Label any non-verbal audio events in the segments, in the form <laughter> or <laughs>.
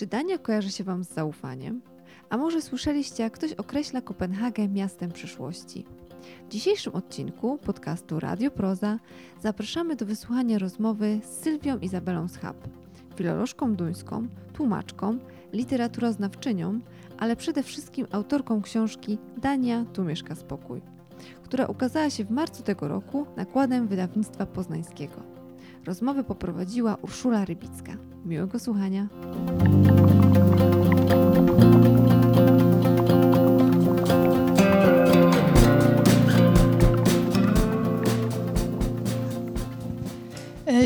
Czy Dania kojarzy się Wam z zaufaniem? A może słyszeliście, jak ktoś określa Kopenhagę miastem przyszłości? W dzisiejszym odcinku podcastu Radio Proza zapraszamy do wysłuchania rozmowy z Sylwią Izabelą Schab, filolożką duńską, tłumaczką, literaturoznawczynią, ale przede wszystkim autorką książki Dania, tu mieszka spokój, która ukazała się w marcu tego roku nakładem wydawnictwa poznańskiego. Rozmowę poprowadziła Urszula Rybicka. Miłego słuchania.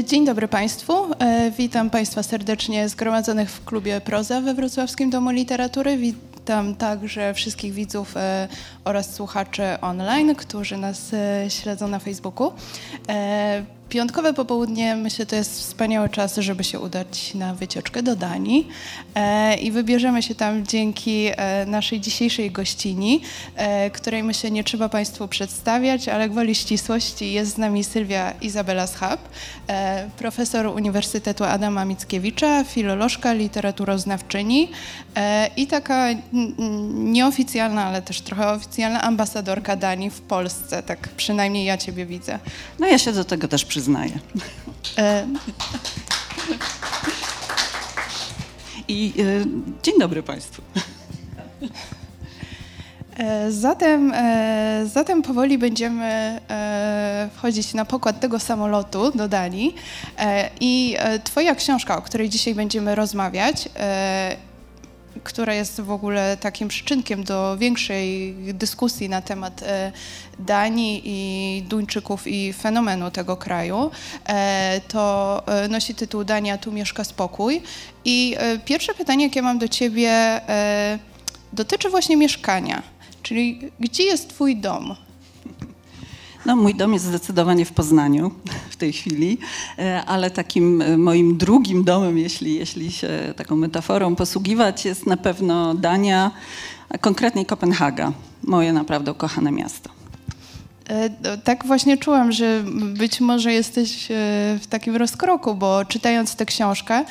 Dzień dobry Państwu. E, witam Państwa serdecznie zgromadzonych w klubie Proza we Wrocławskim Domu Literatury. Witam także wszystkich widzów e, oraz słuchaczy online, którzy nas śledzą na Facebooku. Piątkowe popołudnie, myślę, to jest wspaniały czas, żeby się udać na wycieczkę do Danii e, i wybierzemy się tam dzięki e, naszej dzisiejszej gościni, e, której myślę nie trzeba Państwu przedstawiać, ale gwoli ścisłości jest z nami Sylwia Izabela Schab, e, profesor Uniwersytetu Adama Mickiewicza, filolożka, literaturoznawczyni e, i taka nieoficjalna, ale też trochę oficjalna ambasadorka Danii w Polsce, tak przynajmniej ja Ciebie widzę. No ja się do tego też przyznaję. E... I e, dzień dobry Państwu. E, zatem, zatem powoli będziemy wchodzić na pokład tego samolotu do Danii. I Twoja książka, o której dzisiaj będziemy rozmawiać, która jest w ogóle takim przyczynkiem do większej dyskusji na temat e, Danii i Duńczyków i fenomenu tego kraju. E, to e, nosi tytuł Dania, tu mieszka spokój. I pierwsze pytanie, jakie mam do ciebie, dotyczy właśnie mieszkania. Czyli gdzie jest twój dom? No, mój dom jest zdecydowanie w Poznaniu <laughs> w tej chwili, e, ale takim e, moim drugim domem, jeśli, jeśli się taką metaforą posługiwać, jest na pewno Dania, a konkretnie Kopenhaga, moje naprawdę ukochane miasto. E, tak właśnie czułam, że być może jesteś w takim rozkroku, bo czytając tę książkę,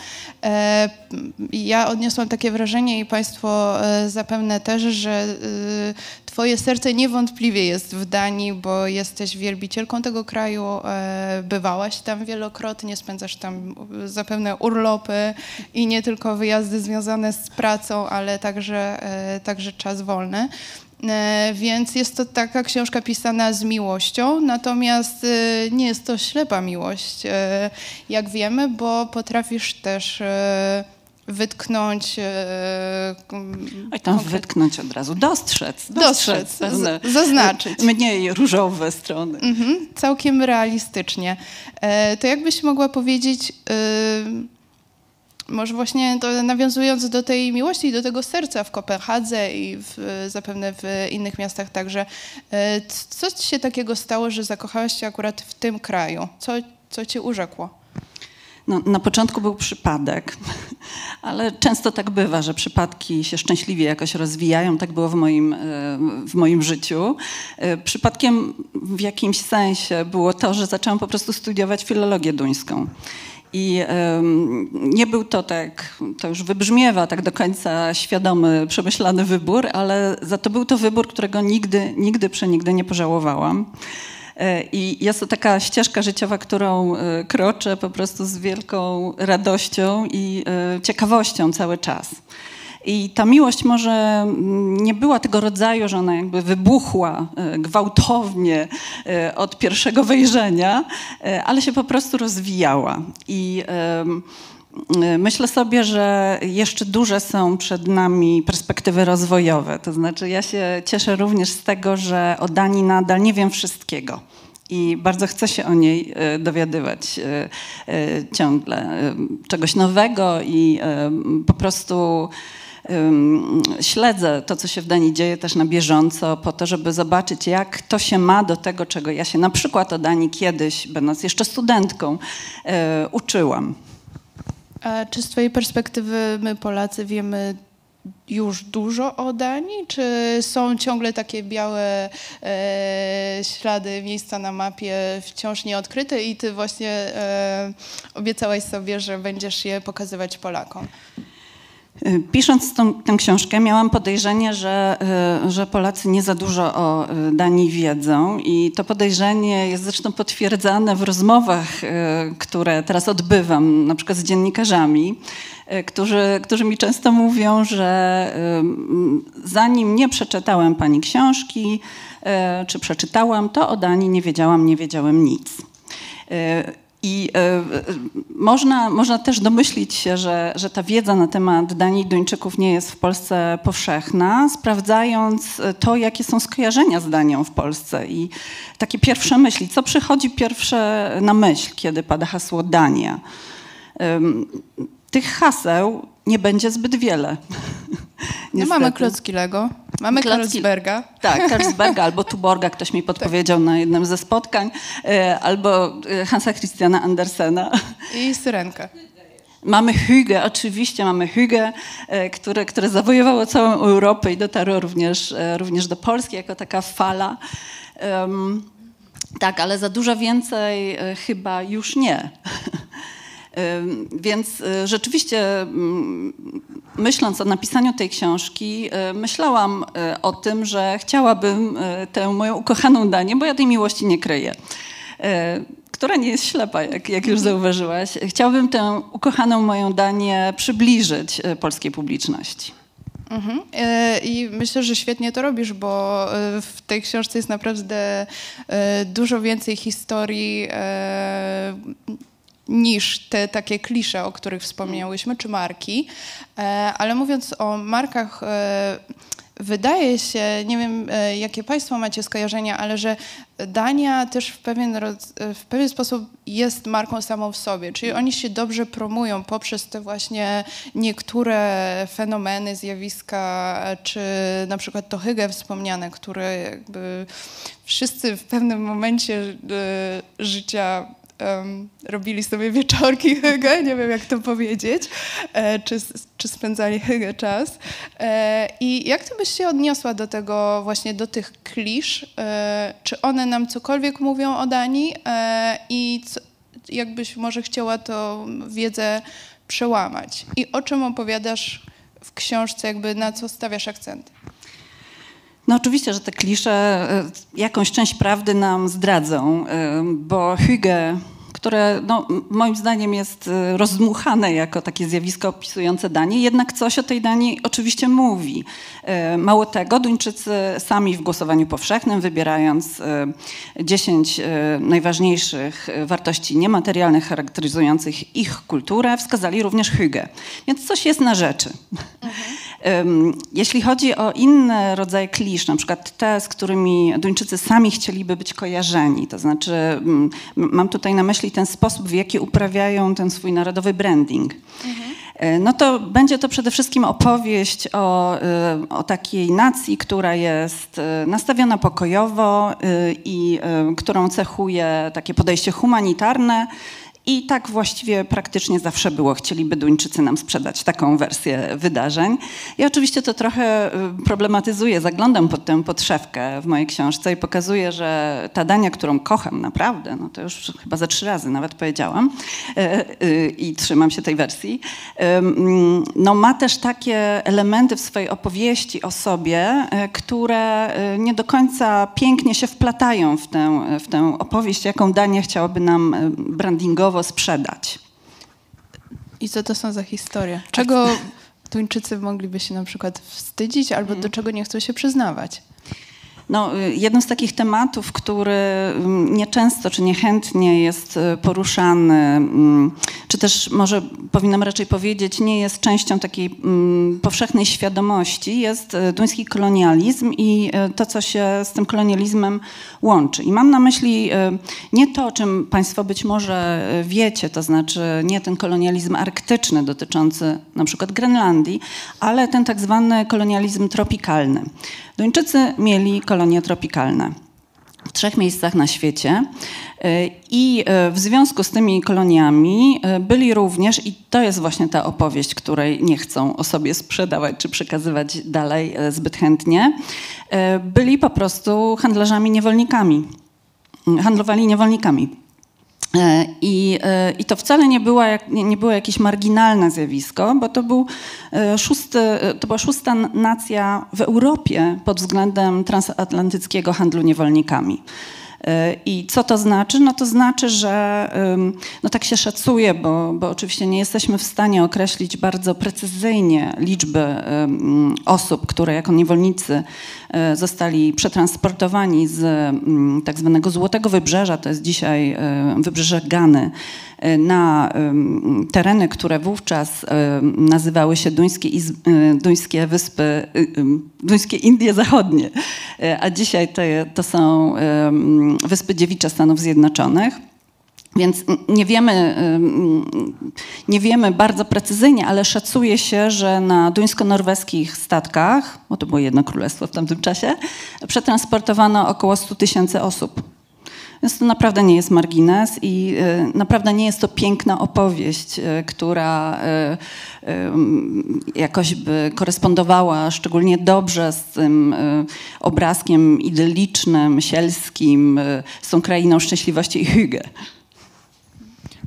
ja odniosłam takie wrażenie i Państwo zapewne też, że Twoje serce niewątpliwie jest w Danii, bo jesteś wielbicielką tego kraju, e, bywałaś tam wielokrotnie, spędzasz tam zapewne urlopy i nie tylko wyjazdy związane z pracą, ale także, e, także czas wolny. E, więc jest to taka książka pisana z miłością, natomiast nie jest to ślepa miłość, jak wiemy, bo potrafisz też wytknąć. E, Oj, tam konkret... wytknąć od razu, dostrzec. Dostrzec, dostrzec zaznaczyć. Mniej różowe strony. Mhm, całkiem realistycznie. E, to jakbyś mogła powiedzieć, e, może właśnie to nawiązując do tej miłości i do tego serca w Kopenhadze i w, zapewne w innych miastach także, co ci się takiego stało, że zakochałaś się akurat w tym kraju? Co, co cię urzekło? No, na początku był przypadek, <laughs> ale często tak bywa, że przypadki się szczęśliwie jakoś rozwijają. Tak było w moim, e, w moim życiu. E, przypadkiem w jakimś sensie było to, że zaczęłam po prostu studiować filologię duńską. I nie był to tak, to już wybrzmiewa tak do końca świadomy, przemyślany wybór, ale za to był to wybór, którego nigdy, nigdy, przenigdy nie pożałowałam. E, I jest to taka ścieżka życiowa, którą e, kroczę po prostu z wielką radością i e, ciekawością cały czas. I ta miłość może nie była tego rodzaju, że ona jakby wybuchła gwałtownie od pierwszego wejrzenia, ale się po prostu rozwijała. I myślę sobie, że jeszcze duże są przed nami perspektywy rozwojowe. To znaczy, ja się cieszę również z tego, że o Danii nadal nie wiem wszystkiego. I bardzo chcę się o niej e, dowiadywać e, ciągle czegoś nowego i po prostu śledzę to, co się w Danii dzieje też na bieżąco, po to, żeby zobaczyć, jak to się ma do tego, czego ja się na przykład o Danii kiedyś, będąc jeszcze studentką, uczyłam. A czy z Twojej perspektywy my Polacy wiemy już dużo o Danii, czy są ciągle takie białe e, ślady miejsca na mapie wciąż nieodkryte i Ty właśnie e, obiecałaś sobie, że będziesz je pokazywać Polakom? Pisząc tą, tę książkę, miałam podejrzenie, że, y, że Polacy nie za dużo o y, Danii wiedzą, i to podejrzenie jest zresztą potwierdzane w rozmowach, które teraz odbywam, na przykład z dziennikarzami, którzy, którzy mi często mówią, że zanim nie przeczytałem pani książki, czy przeczytałam, to o Danii nie wiedziałam, nie wiedziałem nic. I y, można, można też domyślić się, że, że ta wiedza na temat Danii i Duńczyków nie jest w Polsce powszechna, sprawdzając to, jakie są skojarzenia z Danią w Polsce i takie pierwsze myśli. Co przychodzi pierwsze na myśl, kiedy pada hasło Dania? Tych haseł nie będzie zbyt wiele. <laughs> No mamy klocki Lego, mamy klocki, Tak, <laughs> Karlsberga albo Tuborga, ktoś mi podpowiedział tak. na jednym ze spotkań, e, albo e, Hansa Christiana Andersena. I Syrenkę. Mamy Hygge, oczywiście mamy Hygge, e, które, które zawojowało całą Europę i dotarło również, również do Polski jako taka fala. Um, tak, ale za dużo więcej chyba już nie. <laughs> Więc y, rzeczywiście mm, myśląc o napisaniu tej książki, y, myślałam y, o tym, że chciałabym tę moją ukochaną Danię, bo ja tej miłości nie kryję, która nie jest ślepa, jak, jak już zauważyłaś, chciałabym tę ukochaną moją Danię przybliżyć polskiej publiczności. Mhm. I myślę, że świetnie to robisz, bo w tej książce jest naprawdę dużo więcej historii niż te takie klisze, o których wspomniałyśmy, czy marki. E, ale mówiąc o markach, e, wydaje się, nie wiem e, jakie Państwo macie skojarzenia, ale że Dania też w pewien, w pewien sposób jest marką samą w sobie, czyli oni się dobrze promują poprzez te właśnie niektóre fenomeny, zjawiska, czy na przykład to Hygge wspomniane, które jakby wszyscy w pewnym momencie życia um, robili sobie wieczorki <laughs> hygge, nie wiem jak to powiedzieć, e, czy, czy spędzali hygge czas. E, I jak ty byś się odniosła do tego, właśnie do tych klisz? E, czy one nam cokolwiek mówią o Danii e, i co, jakbyś może chciała to wiedzę przełamać? I o czym opowiadasz w książce, jakby na co stawiasz akcenty? No oczywiście, że te klisze e, jakąś część prawdy nam zdradzą, e, bo Hygge które no, moim zdaniem jest y, rozdmuchane jako takie zjawisko opisujące Danię, jednak coś o tej Danii oczywiście mówi. Y, mało tego, Duńczycy sami w głosowaniu powszechnym, wybierając 10 y, najważniejszych wartości niematerialnych charakteryzujących ich kulturę, wskazali również Hygge. Więc coś jest na rzeczy. Mhm. Jeśli chodzi o inne rodzaje klisz, na przykład te, z którymi Duńczycy sami chcieliby być kojarzeni, to znaczy mm, mam tutaj na myśli ten sposób, w jaki uprawiają ten swój narodowy branding. Mhm. No to będzie to przede wszystkim opowieść o, e, o takiej nacji, która jest e, nastawiona pokojowo i którą cechuje takie podejście humanitarne, i tak właściwie praktycznie zawsze było. Chcieliby Duńczycy nam sprzedać taką wersję wydarzeń. I oczywiście to trochę y, problematyzuje, zaglądam pod tę podszewkę w mojej książce i pokazuję, że ta Dania, którą kocham naprawdę, no to już chyba za trzy razy nawet powiedziałam y, y, i trzymam się tej wersji, no ma też takie elementy w swojej opowieści o sobie, które nie do końca pięknie się wplatają w tę, w tę opowieść, jaką Dania chciałaby nam brandingować sprzedać. I co to są za historie? Czego <laughs> Tuńczycy mogliby się na przykład wstydzić albo do mhm. czego nie chcą się przyznawać? No, y, jednym z takich tematów, który mm, nieczęsto czy niechętnie jest y, poruszany, mm, czy też może powinnam raczej powiedzieć, nie jest częścią takiej mm, powszechnej świadomości, jest y, duński kolonializm i to, co się z tym kolonializmem łączy. I mam na myśli nie to, o czym Państwo być może wiecie, to znaczy nie ten kolonializm arktyczny dotyczący na przykład Grenlandii, ale ten tak zwany kolonializm tropikalny. Duńczycy mieli kolonie tropikalne w trzech miejscach na świecie. Y, I y, w związku z tymi koloniami y, byli również, i to jest właśnie ta opowieść, której nie chcą o sobie sprzedawać czy przekazywać dalej zbyt chętnie, byli po prostu handlarzami niewolnikami. Handlowali niewolnikami. E, I, e, I to wcale nie, nie było jakieś marginalne zjawisko, bo to, był e, szósty, to była szósta nacja w Europie pod względem transatlantyckiego handlu niewolnikami. I co to znaczy? No to znaczy, że no tak się szacuje, bo, bo oczywiście nie jesteśmy w stanie określić bardzo precyzyjnie liczby osób, które jako niewolnicy e, zostali przetransportowani z tak zwanego Złotego Wybrzeża, to jest dzisiaj wybrzeże Gany, na tereny, które wówczas nazywały się Duńskie, Duńskie Wyspy, Duńskie Indie Zachodnie, a dzisiaj to, to są Wyspy Dziewicze Stanów Zjednoczonych. Więc nie wiemy, nie wiemy bardzo precyzyjnie, ale szacuje się, że na duńsko-norweskich statkach, bo to było jedno królestwo w tamtym czasie, przetransportowano około 100 tysięcy osób. Więc to naprawdę nie jest margines i y, naprawdę nie jest to piękna opowieść, y, która y, jakoś by korespondowała szczególnie dobrze z tym obrazkiem idylicznym, sielskim, z tą krainą szczęśliwości i hygge.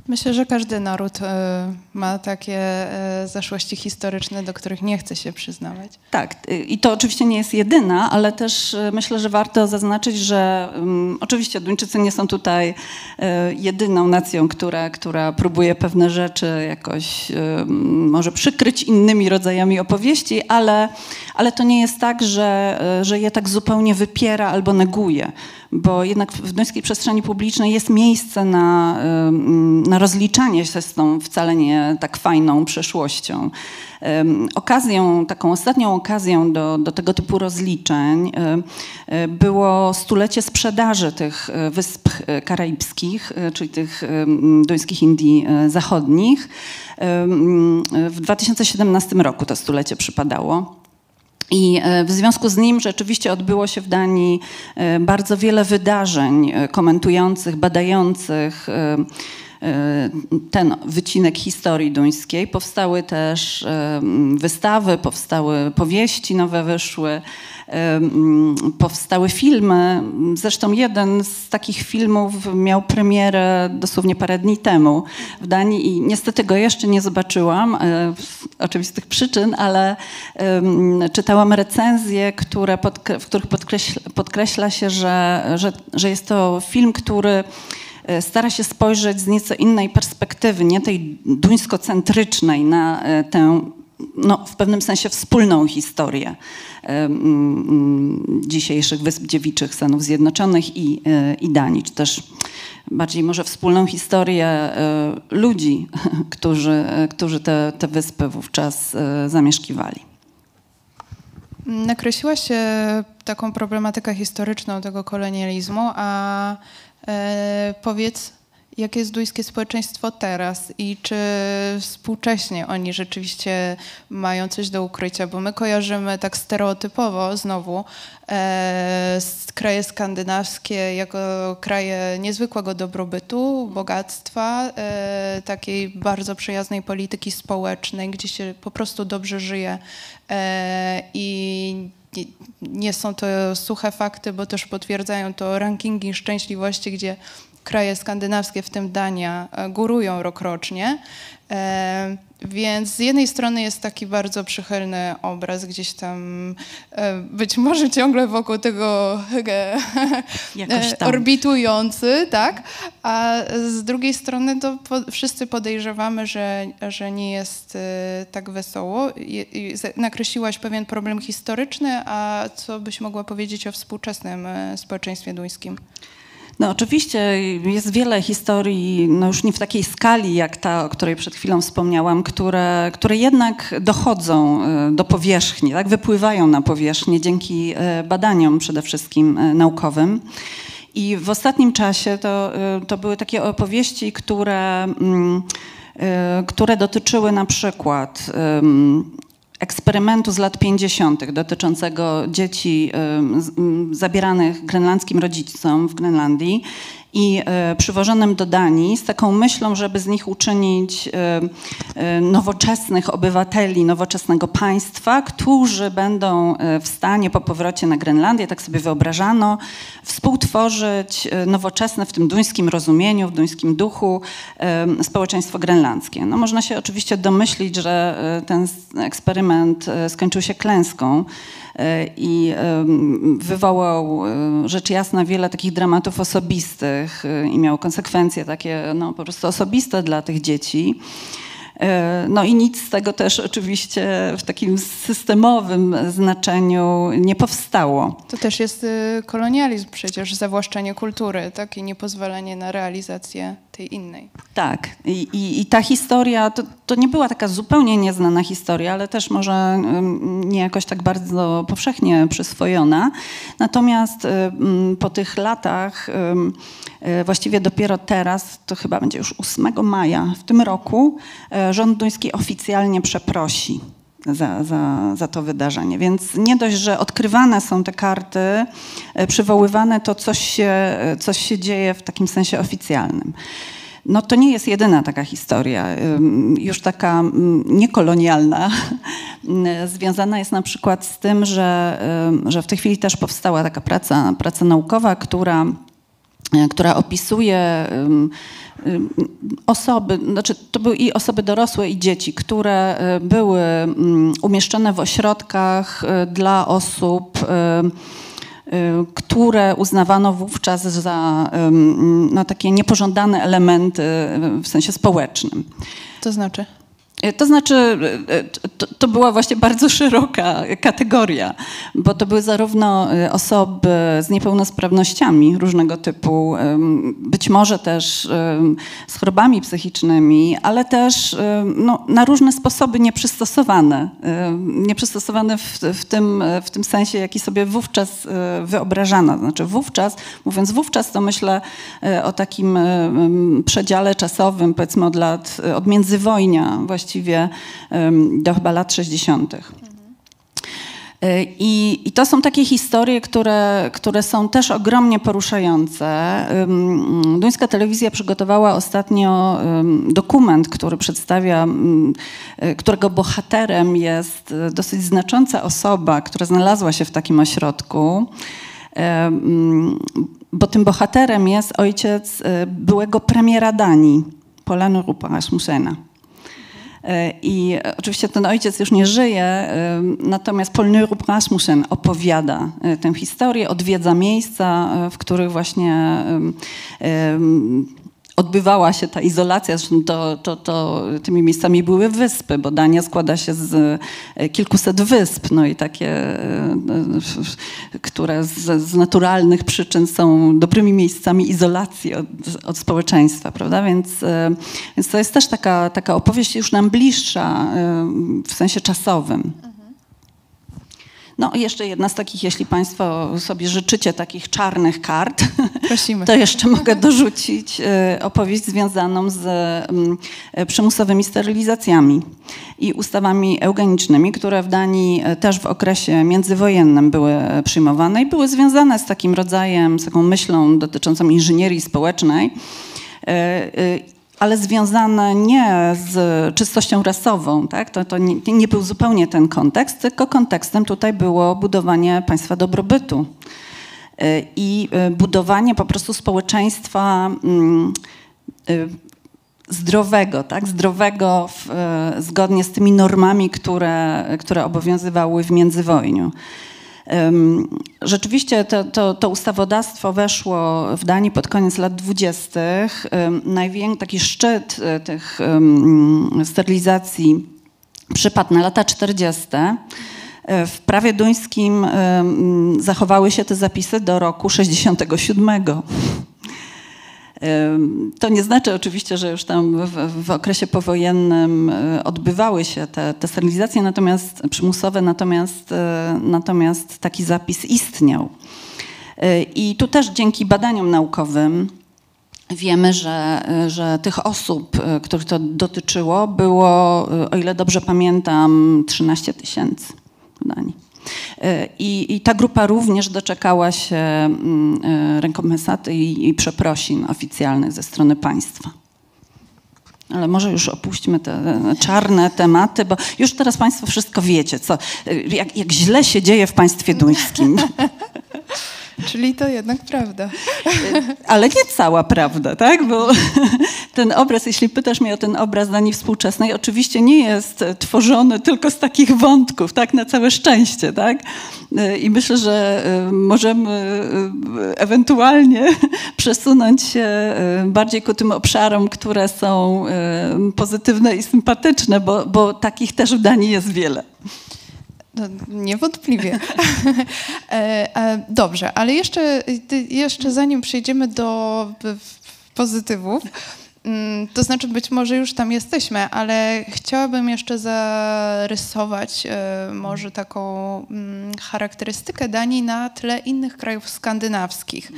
Myślę, że każdy naród e, ma takie e, zaszłości historyczne, do których nie chce się przyznawać. Tak, i to oczywiście nie jest jedyna, ale też e, myślę, że warto zaznaczyć, że um, oczywiście Duńczycy nie są tutaj jedyną nacją, która, która próbuje pewne rzeczy jakoś um, może przykryć innymi rodzajami opowieści, ale, ale to nie jest tak, że, że je tak zupełnie wypiera albo neguje bo jednak w duńskiej przestrzeni publicznej jest miejsce na, na rozliczanie się z tą wcale nie tak fajną przeszłością. Okazją, taką ostatnią okazją do, do tego typu rozliczeń e, było stulecie sprzedaży tych e, wysp e, karaibskich, czyli tych duńskich Indii Zachodnich. W 2017 roku to stulecie przypadało. I e, w związku z nim rzeczywiście odbyło się w Danii e, bardzo wiele wydarzeń e, komentujących, badających ten wycinek historii duńskiej. Powstały też wystawy, powstały powieści nowe wyszły powstały filmy. Zresztą jeden z takich filmów miał premierę dosłownie parę dni temu w Danii i niestety go jeszcze nie zobaczyłam, e, z oczywistych przyczyn, ale czytałam recenzje, które w których podkreśla, podkreśla się, że, że, że jest to film, który stara się spojrzeć z nieco innej perspektywy, nie tej duńskocentrycznej na e, tę no, w pewnym sensie wspólną historię dzisiejszych Wysp Dziewiczych Stanów Zjednoczonych i, e, i Danii, czy też bardziej może wspólną historię e, ludzi, <laughs> którzy, e, którzy te, te wyspy wówczas zamieszkiwali. Nakreśliła się taką problematykę historyczną tego kolonializmu, a e, powiedz, jakie jest duńskie społeczeństwo teraz i czy współcześnie oni rzeczywiście mają coś do ukrycia, bo my kojarzymy tak stereotypowo znowu e, kraje skandynawskie jako kraje niezwykłego dobrobytu, bogactwa, e, takiej bardzo przyjaznej polityki społecznej, gdzie się po prostu dobrze żyje e, i nie są to suche fakty, bo też potwierdzają to rankingi szczęśliwości, gdzie kraje skandynawskie, w tym Dania, e, górują rokrocznie. E, więc z jednej strony jest taki bardzo przychylny obraz gdzieś tam, e, być może ciągle wokół tego orbitujący, tak? A z drugiej strony to po, wszyscy podejrzewamy, że, że nie jest tak wesoło. nakreśliłaś pewien problem historyczny, a co byś mogła powiedzieć o współczesnym społeczeństwie duńskim? No oczywiście jest wiele historii, no już nie w takiej skali jak ta, o której przed chwilą wspomniałam, które, które jednak dochodzą e, do powierzchni, tak? wypływają na powierzchnię dzięki e, badaniom przede wszystkim e, naukowym. I w ostatnim czasie to, to były takie opowieści, które, mm, które dotyczyły na przykład eksperymentu z lat 50. dotyczącego dzieci zabieranych grenlandzkim rodzicom w Grenlandii i przywożonym do Danii z taką myślą, żeby z nich uczynić nowoczesnych obywateli, nowoczesnego państwa, którzy będą w stanie po powrocie na Grenlandię, tak sobie wyobrażano, współtworzyć nowoczesne w tym duńskim rozumieniu, w duńskim duchu społeczeństwo grenlandzkie. No, można się oczywiście domyślić, że ten eksperyment skończył się klęską i wywołał rzecz jasna wiele takich dramatów osobistych i miał konsekwencje takie no, po prostu osobiste dla tych dzieci. E, no i nic z tego też oczywiście w takim systemowym znaczeniu nie powstało. To też jest y, kolonializm przecież, zawłaszczenie kultury, tak? I niepozwolenie na realizację tej innej. Tak. I, i, i ta historia, to, to, nie była taka zupełnie nieznana historia, ale też może nie jakoś tak bardzo powszechnie przyswojona. Natomiast po tych latach, właściwie dopiero teraz, to chyba będzie już 8 maja w tym roku, e, rząd duński oficjalnie przeprosi za, za, za to wydarzenie. Więc nie dość, że odkrywane są te karty, e, przywoływane, to coś się, e, coś się dzieje w takim sensie oficjalnym. No to nie jest jedyna taka historia, już taka niekolonialna. <laughs> Związana jest na przykład z tym, że, że w tej chwili też powstała taka praca, praca naukowa, która, e, która opisuje osoby, znaczy to były i osoby dorosłe, i dzieci, które e, były mm, umieszczone w ośrodkach e, dla osób, e, które uznawano wówczas za no, takie niepożądane elementy w sensie społecznym. To znaczy? E, to znaczy, e, to, to, była właśnie bardzo <laughs> szeroka kategoria, bo to były zarówno e, osoby z niepełnosprawnościami różnego typu, być może też z chorobami psychicznymi, ale też no, na różne sposoby nieprzystosowane. Nieprzystosowane w, w, tym, w tym sensie, jaki sobie wówczas wyobrażano. Znaczy wówczas, mówiąc wówczas, to myślę o takim przedziale czasowym, powiedzmy od lat, od międzywojnia właśnie właściwie do chyba lat 60. E, I, I, to są takie historie, które, które są też ogromnie poruszające. Duńska telewizja przygotowała ostatnio dokument, który przedstawia, e, którego bohaterem jest e, dosyć znacząca osoba, która znalazła się w takim ośrodku. Bo tym bohaterem jest ojciec byłego premiera Danii, Polanu Rupa. E, I oczywiście ten ojciec już nie żyje, e, natomiast Paul Neurup Rasmussen opowiada e, tę historię, odwiedza miejsca, w których właśnie odbywała się ta izolacja, zresztą to, to, to tymi miejscami były wyspy, bo Dania składa się z e, kilkuset wysp, no i takie, e, e, które z, z naturalnych przyczyn są dobrymi miejscami izolacji od, od społeczeństwa, prawda? Więc, więc to jest też taka, taka opowieść już nam bliższa w sensie czasowym. No i jeszcze jedna z takich, jeśli Państwo sobie życzycie takich czarnych kart, Prosimy. to jeszcze mogę dorzucić e, opowieść związaną z mm, e, przymusowymi sterylizacjami i ustawami eugenicznymi, które w Danii e, też w okresie międzywojennym były przyjmowane i były związane z takim rodzajem, z taką myślą dotyczącą inżynierii społecznej ale związane nie z czystością rasową, tak? to, to nie, nie, był zupełnie ten kontekst, tylko kontekstem tutaj było budowanie państwa dobrobytu y, i y, budowanie po prostu społeczeństwa mm, y, zdrowego, tak? zdrowego w, zgodnie z tymi normami, które, które obowiązywały w międzywojniu. Rzeczywiście to, to, to, ustawodawstwo weszło w Danii pod koniec lat dwudziestych. Największy taki szczyt e, tych sterylizacji przypadł na lata 40. E, w prawie duńskim zachowały się te zapisy do roku 67. To nie znaczy oczywiście, że już tam w, w okresie powojennym e, odbywały się te, te sterylizacje, natomiast przymusowe, natomiast, e, natomiast taki zapis istniał. E, I tu też dzięki badaniom naukowym wiemy, że, że tych osób, których to dotyczyło, było, o ile dobrze pamiętam, 13 tysięcy w Danii. I, i ta grupa również doczekała się mm, rekompensaty i, i przeprosin oficjalnych ze strony państwa. Ale może już opuśćmy te czarne tematy, bo już teraz Państwo wszystko wiecie, co, jak, jak źle się dzieje w państwie duńskim. <laughs> Czyli to jednak prawda. <laughs> Ale nie cała prawda, tak? Bo <laughs> ten obraz, jeśli pytasz mnie o ten obraz Danii współczesnej, oczywiście nie jest tworzony tylko z takich wątków, tak? Na całe szczęście, tak? I myślę, że y, możemy y, ewentualnie <laughs> przesunąć się y, bardziej ku tym obszarom, które są pozytywne i sympatyczne, bo, bo takich też w Danii jest wiele. No, niewątpliwie. <laughs> E, dobrze, ale jeszcze, jeszcze zanim przejdziemy do pozytywów, to znaczy, być może już tam jesteśmy, ale chciałabym jeszcze zarysować e, może taką mm, charakterystykę Danii na tle innych krajów skandynawskich,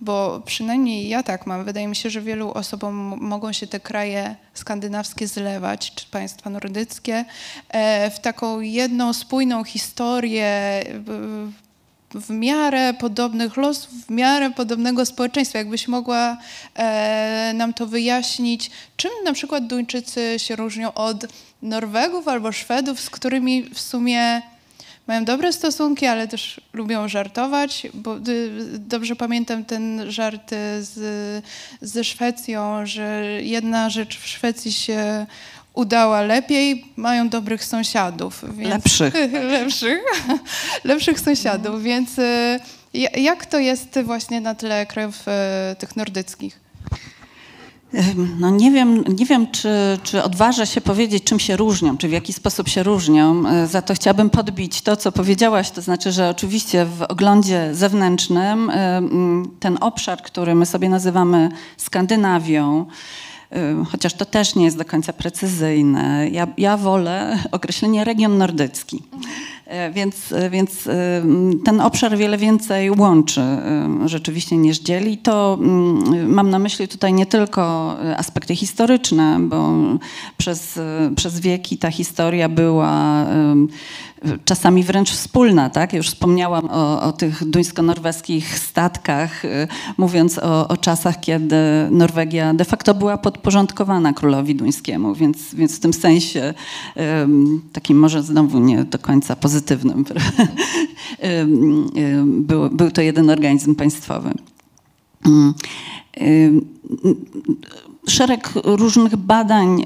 bo przynajmniej ja tak mam. Wydaje mi się, że wielu osobom mogą się te kraje skandynawskie zlewać, czy państwa nordyckie, e, w taką jedną spójną historię w miarę podobnych losów, w miarę podobnego społeczeństwa. Jakbyś mogła e, nam to wyjaśnić, czym na przykład Duńczycy się różnią od Norwegów albo Szwedów, z którymi w sumie mają dobre stosunki, ale też lubią żartować, bo dobrze pamiętam ten żart z, ze Szwecją, że jedna rzecz w Szwecji się udała lepiej, mają dobrych sąsiadów. Więc, lepszych. <laughs> lepszych. <laughs> lepszych sąsiadów, mm. więc y, jak to jest właśnie na tle krajów y, tych nordyckich? No nie wiem, nie wiem czy, czy odważę się powiedzieć, czym się różnią, czy w jaki sposób się różnią. E, za to chciałabym podbić to, co powiedziałaś, to znaczy, że oczywiście w oglądzie zewnętrznym ten obszar, który my sobie nazywamy Skandynawią, chociaż to też nie jest do końca precyzyjne. Ja, ja wolę określenie region nordycki. E, więc, e, więc e, ten obszar wiele więcej łączy rzeczywiście niż dzieli. To mam na myśli tutaj nie tylko aspekty historyczne, bo przez, przez wieki ta historia była czasami wręcz wspólna. Tak? już wspomniałam o, o tych duńsko-norweskich statkach, mówiąc o, o, czasach, kiedy Norwegia de facto była podporządkowana królowi duńskiemu, więc, więc w tym sensie takim może znowu nie do końca pozytywnym pozytywnym. <laughs> był, był to jeden organizm państwowy. Szereg różnych badań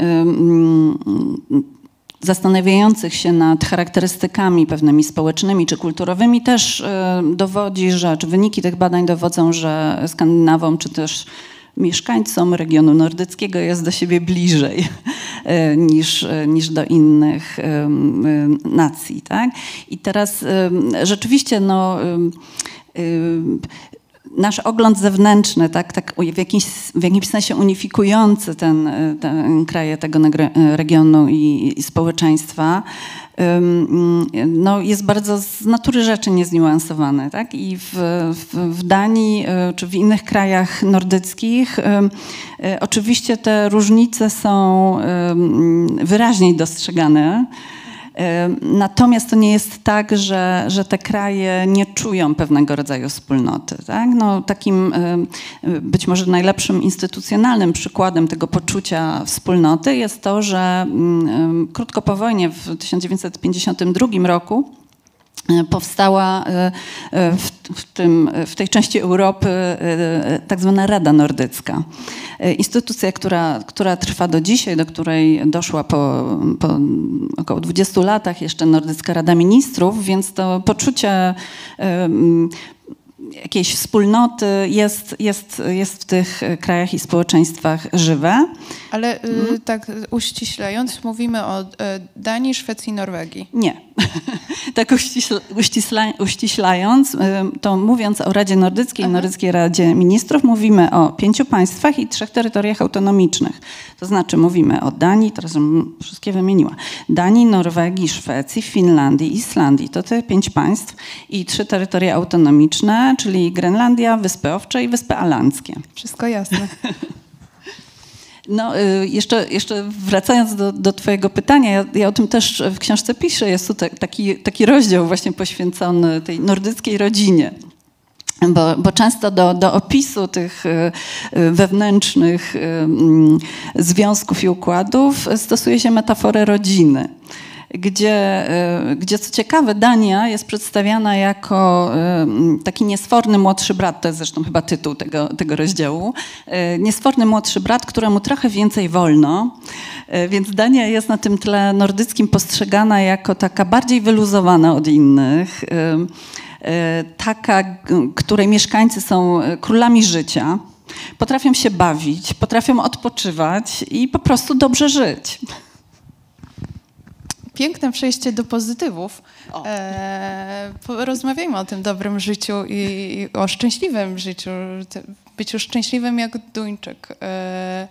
zastanawiających się nad charakterystykami pewnymi społecznymi czy kulturowymi też dowodzi, że, czy wyniki tych badań dowodzą, że Skandynawom czy też mieszkańcom regionu nordyckiego jest do siebie bliżej e, niż, e, niż do innych e, nacji. Tak? I teraz rzeczywiście no, nasz ogląd zewnętrzny, tak, tak w, jakimś, w jakimś sensie unifikujący ten, ten kraje tego regionu i, i społeczeństwa, no, jest bardzo z natury rzeczy niezniuansowany. Tak? I w, w, w Danii e, czy w innych krajach nordyckich e, oczywiście te różnice są wyraźniej dostrzegane. Natomiast to nie jest tak, że, że te kraje nie czują pewnego rodzaju wspólnoty. Tak? No, takim być może najlepszym instytucjonalnym przykładem tego poczucia wspólnoty jest to, że mm, krótko po wojnie w 1952 roku powstała e, e, w, w, tym, w tej części Europy tak zwana Rada Nordycka. Instytucja, która, która trwa do dzisiaj, do której doszła po, po około 20 latach jeszcze Nordycka Rada Ministrów, więc to poczucie jakiejś wspólnoty jest, jest, jest w tych krajach i społeczeństwach żywe. Ale hmm? tak uściślając, mówimy o Danii, Szwecji, Norwegii. Nie. <laughs> tak uściśla, uściślając, y, to mówiąc o Radzie Nordyckiej, Aha. Nordyckiej Radzie Ministrów, mówimy o pięciu państwach i trzech terytoriach autonomicznych. To znaczy mówimy o Danii, teraz wszystkie wymieniła, Danii, Norwegii, Szwecji, Finlandii, Islandii. To te pięć państw i trzy terytoria autonomiczne, czyli Grenlandia, Wyspy Owcze i Wyspy Alandzkie. Wszystko jasne. <laughs> No, y, jeszcze, jeszcze wracając do, do Twojego pytania, ja, ja, o tym też w książce piszę. Jest tu taki, taki rozdział właśnie poświęcony tej nordyckiej rodzinie. Bo, bo, często do, do, opisu tych y, y, wewnętrznych związków i układów stosuje się metaforę rodziny gdzie, e, gdzie co ciekawe Dania jest przedstawiana jako e, taki niesforny młodszy brat, to jest zresztą chyba tytuł tego, tego rozdziału, e, niesforny młodszy brat, któremu trochę więcej wolno, więc Dania jest na tym tle nordyckim postrzegana jako taka bardziej wyluzowana od innych, taka, której mieszkańcy są królami życia, potrafią się bawić, potrafią odpoczywać i po prostu dobrze żyć piękne przejście do pozytywów. E, rozmawiajmy o tym dobrym życiu i o szczęśliwym życiu, byciu szczęśliwym jak Duńczyk. E,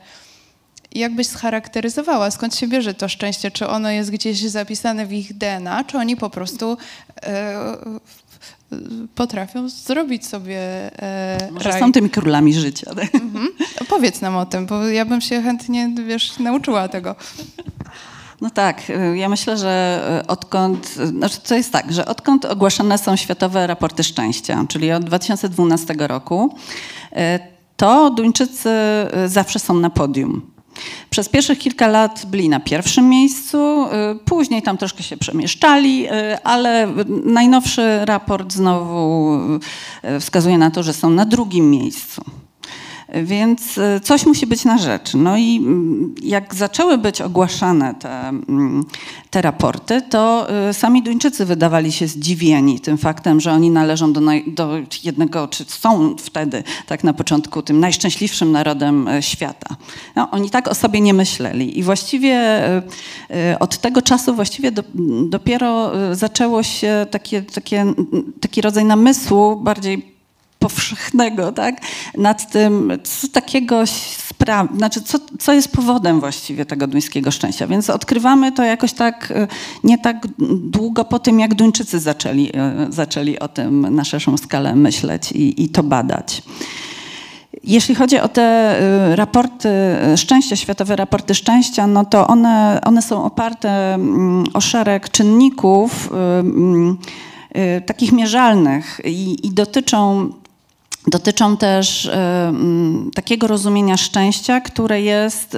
jak byś scharakteryzowała, skąd się bierze to szczęście? Czy ono jest gdzieś zapisane w ich DNA, czy oni po prostu e, potrafią zrobić sobie e, Może raj. są tymi królami życia. <laughs> Mhm. Powiedz nam o tym, bo ja bym się chętnie, wiesz, nauczyła tego. No tak, y, ja myślę, że y, odkąd, znaczy to jest tak, że odkąd ogłaszane są światowe raporty szczęścia, czyli od 2012 roku, y, to Duńczycy zawsze są na podium. Przez pierwszych kilka lat byli na pierwszym miejscu, później tam troszkę się przemieszczali, ale najnowszy raport znowu wskazuje na to, że są na drugim miejscu. Więc e, coś musi być na rzecz. No i mm, jak zaczęły być ogłaszane te, mm, te raporty, to e, sami Duńczycy wydawali się zdziwieni tym faktem, że oni należą do, naj, do jednego, czy są wtedy tak na początku tym najszczęśliwszym narodem e, świata. No, oni tak o sobie nie myśleli. I właściwie od tego czasu właściwie do, dopiero zaczęło się takie, takie, taki rodzaj namysłu bardziej powszechnego, tak? Nad tym, co takiego spra- znaczy co, co jest powodem właściwie tego duńskiego szczęścia. Więc odkrywamy to jakoś tak e, nie tak długo po tym, jak Duńczycy zaczęli, e, zaczęli o tym na szerszą skalę myśleć i, i to badać. Jeśli chodzi o te e, raporty szczęścia, światowe raporty szczęścia, no to one, one są oparte mm, o szereg czynników mm, takich mierzalnych i, i dotyczą dotyczą też takiego rozumienia szczęścia, które jest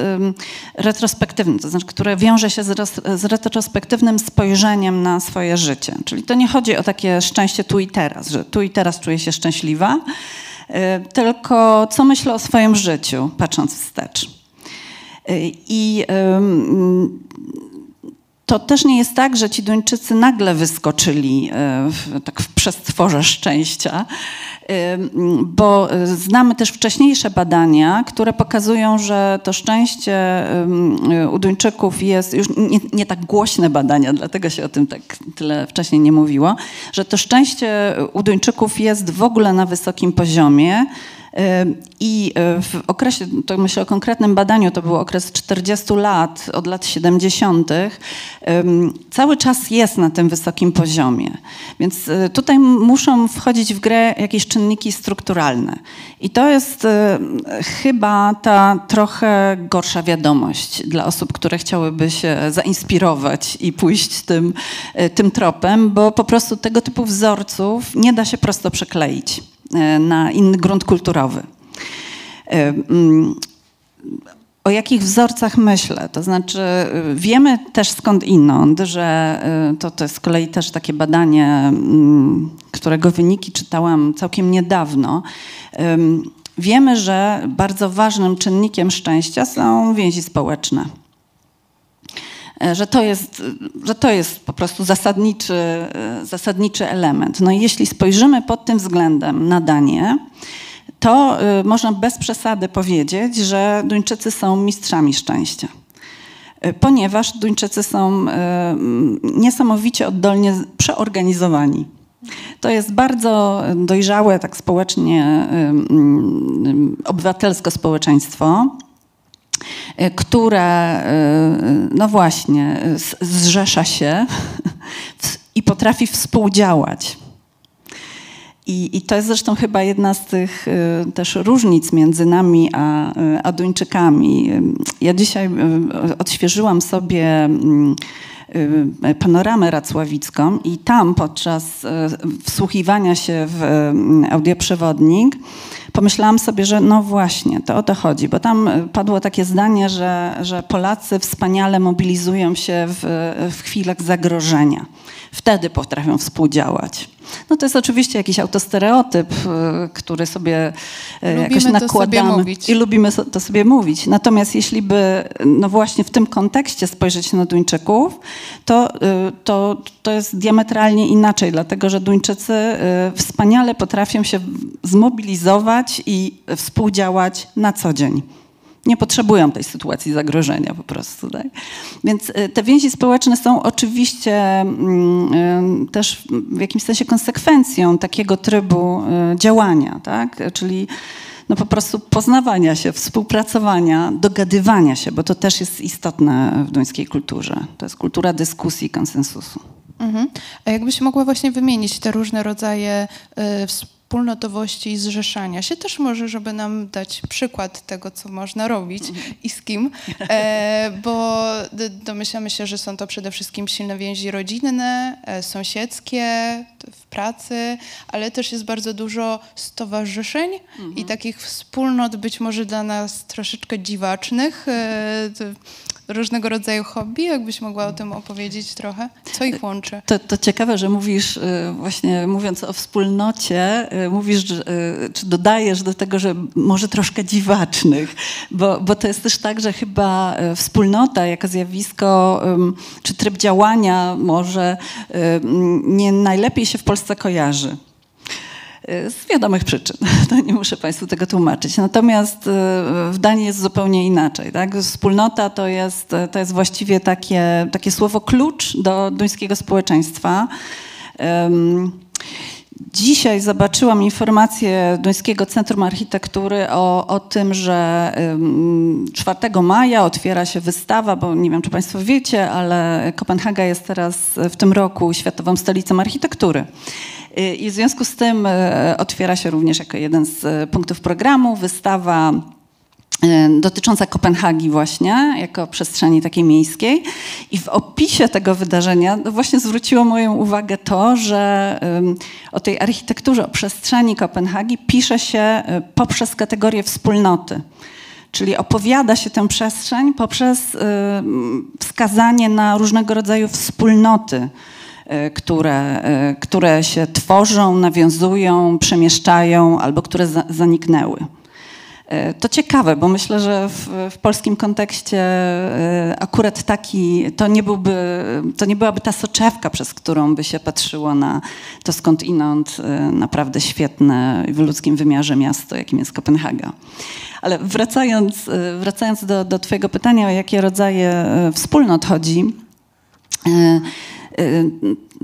retrospektywne, to znaczy, które wiąże się z, retrospektywnym spojrzeniem na swoje życie. Czyli to nie chodzi o takie szczęście tu i teraz, że tu i teraz czuję się szczęśliwa, y, tylko co myślę o swoim życiu, patrząc wstecz. Y, I to też nie jest tak, że ci Duńczycy nagle wyskoczyli e, w, tak w przestworze szczęścia, e, bo znamy też wcześniejsze badania, które pokazują, że to szczęście e, u Duńczyków jest już nie, nie, tak głośne badania, dlatego się o tym tak tyle wcześniej nie mówiło, że to szczęście u Duńczyków jest w ogóle na wysokim poziomie. I e, w okresie, to myślę o konkretnym badaniu, to był okres 40 lat, od lat 70., cały czas jest na tym wysokim poziomie. Więc e, tutaj muszą wchodzić w grę jakieś czynniki strukturalne. I to jest e, chyba ta trochę gorsza wiadomość dla osób, które chciałyby się zainspirować i pójść tym, tym tropem, bo po prostu tego typu wzorców nie da się prosto przekleić. E, na inny grunt kulturowy. E, mm, o jakich wzorcach myślę? To znaczy, e, wiemy też skąd inąd, że to, to jest z kolei też takie badanie, mm, którego wyniki czytałam całkiem niedawno. Wiemy, że bardzo ważnym czynnikiem szczęścia są więzi społeczne. E, że to jest, że to jest po prostu zasadniczy, e, zasadniczy element. No i jeśli spojrzymy pod tym względem na Danię, to e, można bez przesady powiedzieć, że Duńczycy są mistrzami szczęścia. Ponieważ Duńczycy są niesamowicie oddolnie przeorganizowani. To jest bardzo dojrzałe, tak społecznie, obywatelsko społeczeństwo, które, e, no właśnie, zrzesza się <laughs> i potrafi współdziałać. I, I, to jest zresztą chyba jedna z tych y, też różnic między nami a, y, a Duńczykami. Ja dzisiaj y, odświeżyłam sobie y, panoramę racławicką i tam podczas y, wsłuchiwania się w y, audioprzewodnik pomyślałam sobie, że no właśnie, to o to chodzi, bo tam padło takie zdanie, że, że Polacy wspaniale mobilizują się w, w chwilach zagrożenia. Wtedy potrafią współdziałać. No to jest oczywiście jakiś autostereotyp, y, który sobie y, lubimy jakoś nakładamy i lubimy to sobie mówić. Natomiast jeśli by no właśnie w tym kontekście spojrzeć na Duńczyków, to, y, to, to jest diametralnie inaczej, dlatego że Duńczycy wspaniale potrafią się zmobilizować i współdziałać na co dzień nie potrzebują tej sytuacji zagrożenia po prostu. Tak? Więc y, te więzi społeczne są oczywiście mm, y, też w jakimś sensie konsekwencją takiego trybu y, działania, tak? czyli no po prostu poznawania się, współpracowania, dogadywania się, bo to też jest istotne w duńskiej kulturze. To jest kultura dyskusji, konsensusu. Mhm. A jakbyś mogła właśnie wymienić te różne rodzaje y, wspólnotowości i zrzeszania się. Też może, żeby nam dać przykład tego, co można robić i z kim, e, bo domyślamy się, że są to przede wszystkim silne więzi rodzinne, e, sąsiedzkie, w pracy, ale też jest bardzo dużo stowarzyszeń mhm. i takich wspólnot być może dla nas troszeczkę dziwacznych. Różnego rodzaju hobby. Jakbyś mogła o tym opowiedzieć trochę? Co ich łączy? To, to ciekawe, że mówisz, y, właśnie mówiąc o wspólnocie, y, mówisz, y, czy dodajesz do tego, że może troszkę dziwacznych, bo, bo to jest też tak, że chyba wspólnota jako zjawisko, czy tryb działania może nie najlepiej się w Polsce kojarzy. Z wiadomych przyczyn. <laughs> To nie muszę Państwu tego tłumaczyć. Natomiast e, w Danii jest zupełnie inaczej. Tak? Wspólnota to jest, to jest właściwie takie, takie słowo klucz do duńskiego społeczeństwa. Dzisiaj zobaczyłam informację Duńskiego Centrum Architektury o, o tym, że 4 maja otwiera się wystawa, bo nie wiem, czy Państwo wiecie, ale Kopenhaga jest teraz w tym roku Światową Stolicą Architektury. I w związku z tym e, otwiera się również jako jeden z e, punktów programu wystawa dotycząca Kopenhagi właśnie, jako przestrzeni takiej miejskiej. I w opisie tego wydarzenia no właśnie zwróciło moją uwagę to, że o tej architekturze, o przestrzeni Kopenhagi pisze się poprzez kategorię wspólnoty. Czyli opowiada się tę przestrzeń poprzez wskazanie na różnego rodzaju wspólnoty, które, które się tworzą, nawiązują, przemieszczają albo które zaniknęły. E, to ciekawe, bo myślę, że w, w, polskim kontekście akurat taki, to nie, byłby, to nie byłaby ta soczewka, przez którą by się patrzyło na to skąd inąd naprawdę świetne w ludzkim wymiarze miasto, jakim jest Kopenhaga. Ale wracając, wracając do, do Twojego pytania, o jakie rodzaje wspólnot chodzi,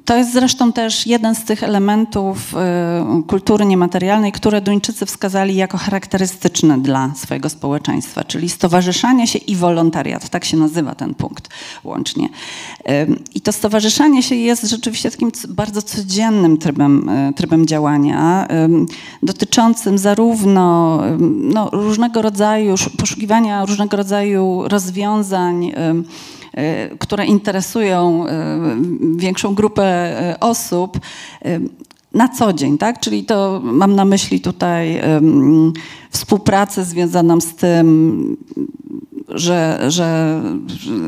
to jest zresztą też jeden z tych elementów y, kultury niematerialnej, które Duńczycy wskazali jako charakterystyczne dla swojego społeczeństwa, czyli stowarzyszanie się i wolontariat. Tak się nazywa ten punkt łącznie. I to stowarzyszanie się jest rzeczywiście takim bardzo codziennym trybem, y, trybem działania, dotyczącym zarówno no, różnego rodzaju, poszukiwania różnego rodzaju rozwiązań, które interesują e, większą grupę e, osób na co dzień, tak? Czyli to mam na myśli tutaj współpracę związaną z tym, że, że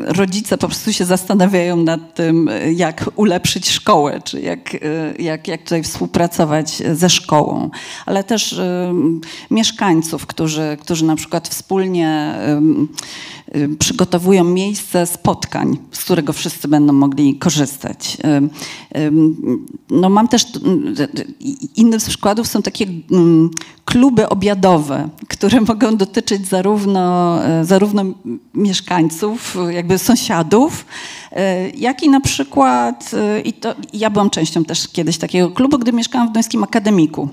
rodzice po prostu się zastanawiają nad tym, jak ulepszyć szkołę, czy jak, jak, jak tutaj współpracować ze szkołą, ale też y, mieszkańców, którzy, którzy na przykład wspólnie y, y, przygotowują miejsce spotkań, z którego wszyscy będą mogli korzystać. No mam też, innym z przykładów są takie kluby obiadowe, które <laughs> mogą dotyczyć zarówno, zarówno mieszkańców, jakby sąsiadów, jak i na przykład, i to, ja byłam częścią też kiedyś takiego klubu, gdy mieszkałam w Duńskim Akademiku.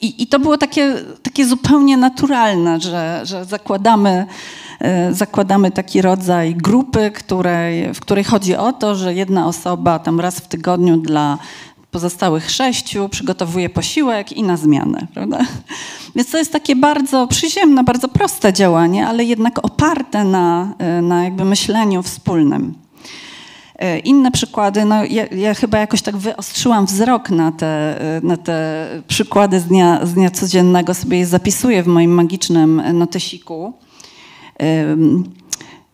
I, I, to było takie, takie zupełnie naturalne, że, że zakładamy, zakładamy taki rodzaj grupy, której, w której chodzi o to, że jedna osoba tam raz w tygodniu dla pozostałych sześciu przygotowuje posiłek i na zmianę, prawda? Więc to jest takie bardzo przyziemne, bardzo proste działanie, ale jednak oparte na, na jakby myśleniu wspólnym. E, inne przykłady, no ja, ja, chyba jakoś tak wyostrzyłam wzrok na te, e, na te przykłady z dnia, z dnia codziennego, sobie je zapisuję w moim magicznym notesiku.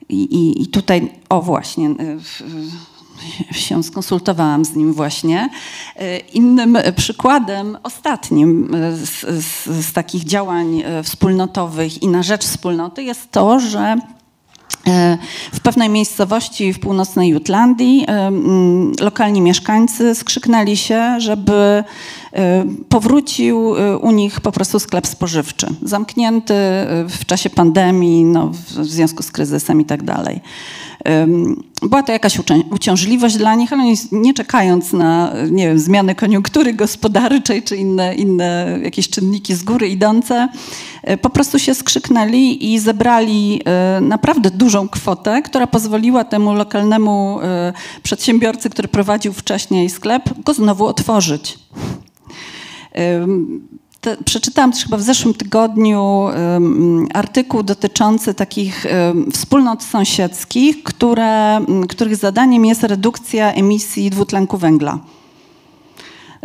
I, i tutaj, o właśnie, e, się skonsultowałam z nim właśnie. Innym przykładem, ostatnim z, z, z takich działań wspólnotowych i na rzecz wspólnoty jest to, że E, w pewnej miejscowości w północnej Jutlandii e, lokalni mieszkańcy skrzyknęli się, żeby e, powrócił u nich po prostu sklep spożywczy, zamknięty w czasie pandemii, no, w związku z kryzysem i tak dalej. Była to jakaś uciążliwość dla nich, ale nie czekając na nie wiem, zmiany koniunktury gospodarczej czy inne, inne jakieś czynniki z góry idące, e, po prostu się skrzyknęli i zebrali e, naprawdę dużą kwotę, która pozwoliła temu lokalnemu e, przedsiębiorcy, który prowadził wcześniej sklep, go znowu otworzyć te, przeczytałam też chyba w zeszłym tygodniu um, artykuł dotyczący takich um, wspólnot sąsiedzkich, które, których zadaniem jest redukcja emisji dwutlenku węgla.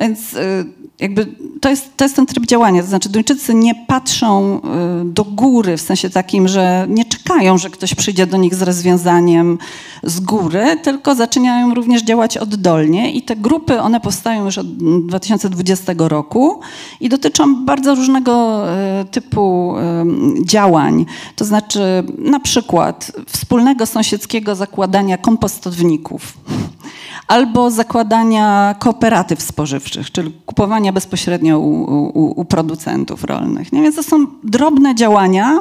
Więc y, jakby to jest, to jest ten tryb działania. To znaczy Duńczycy nie patrzą y, do góry w sensie takim, że nie czekają, że ktoś przyjdzie do nich z rozwiązaniem z góry, tylko zaczynają również działać oddolnie i te grupy, one powstają już od 2020 roku i dotyczą bardzo różnego y, typu działań. To znaczy na przykład wspólnego sąsiedzkiego zakładania kompostowników albo zakładania kooperatyw spożywczych, czyli kupowania bezpośrednio u, u, u producentów rolnych. Nie? Więc to są drobne działania,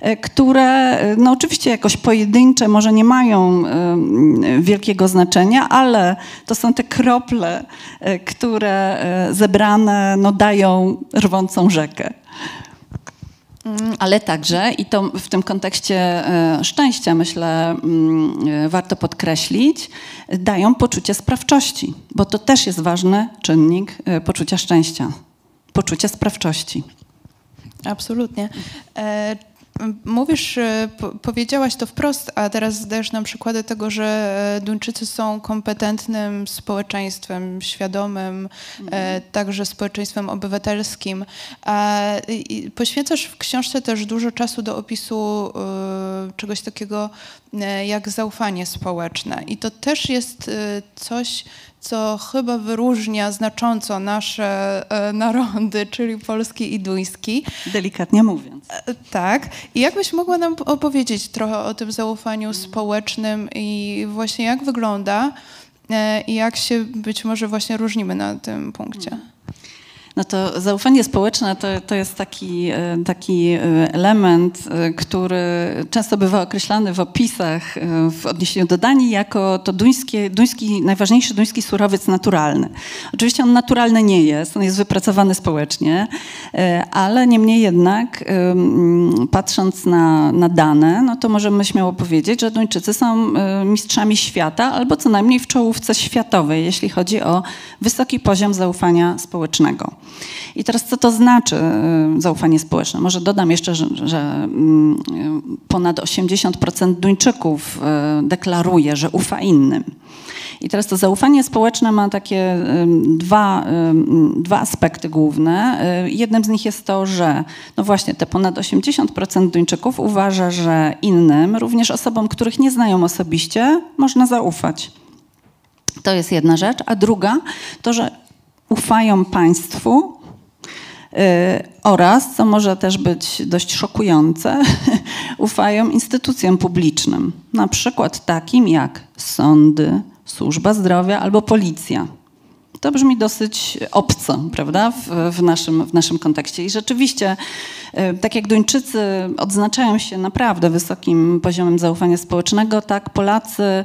e, które e, no oczywiście jakoś pojedyncze może nie mają y, wielkiego znaczenia, ale to są te krople, które zebrane no, dają rwącą rzekę. Mm, ale także, i to w tym kontekście e, szczęścia, myślę, mm, e, warto podkreślić, dają poczucie sprawczości, bo to też jest ważny czynnik e, poczucia szczęścia, poczucia sprawczości. Absolutnie. Mówisz, e, powiedziałaś to wprost, a teraz zdajesz nam przykłady tego, że e, Duńczycy są kompetentnym społeczeństwem, świadomym, e, mhm. także społeczeństwem obywatelskim. A poświęcasz w książce też dużo czasu do opisu czegoś takiego jak zaufanie społeczne. I to też jest coś, co chyba wyróżnia znacząco nasze e, narody, czyli polski i duński. Delikatnie mówiąc. E, tak. I jakbyś mogła nam opowiedzieć trochę o tym zaufaniu społecznym i właśnie jak wygląda e, i jak się być może właśnie różnimy na tym punkcie? No to zaufanie społeczne to, to jest taki, e, taki e, element, e, który często bywa określany w opisach w odniesieniu do Danii jako to duńskie, duński, najważniejszy duński surowiec naturalny. Oczywiście on naturalny nie jest, on jest wypracowany społecznie, ale niemniej jednak patrząc na, na dane, no to możemy śmiało powiedzieć, że Duńczycy są mistrzami świata albo co najmniej w czołówce światowej, jeśli chodzi o wysoki poziom zaufania społecznego. I teraz co to znaczy y, zaufanie społeczne? Może dodam jeszcze, że, że mm, ponad 80% Duńczyków y, deklaruje, że ufa innym. I teraz to zaufanie społeczne ma takie dwa, dwa aspekty główne. Y, jednym z nich jest to, że no właśnie te ponad 80% Duńczyków uważa, że innym, również osobom, których nie znają osobiście, można zaufać. To jest jedna rzecz. A druga to, że ufają państwu y, oraz, co może też być dość szokujące, <laughs> ufają instytucjom publicznym, na przykład takim jak sądy, służba zdrowia albo policja. To brzmi dosyć obco, prawda, w, w, naszym, w naszym kontekście. I rzeczywiście, y, tak jak Duńczycy odznaczają się naprawdę wysokim poziomem zaufania społecznego, tak Polacy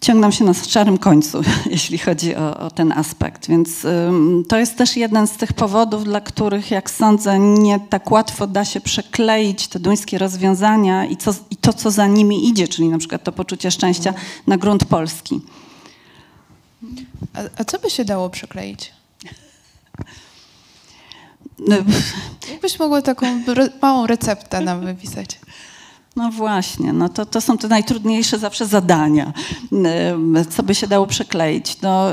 ciągną się na szarym końcu, <laughs> jeśli chodzi o, o ten aspekt. Więc ym, to jest też jeden z tych powodów, dla których, jak sądzę, nie tak łatwo da się przekleić te duńskie rozwiązania i, co, i to, co za nimi idzie, czyli na przykład to poczucie szczęścia na grunt polski. A, a co by się dało przekleić? No, Jakbyś mogła taką re, małą receptę nam <laughs> wypisać? No właśnie, no to, to są te najtrudniejsze zawsze zadania. Co by się dało przekleić? No,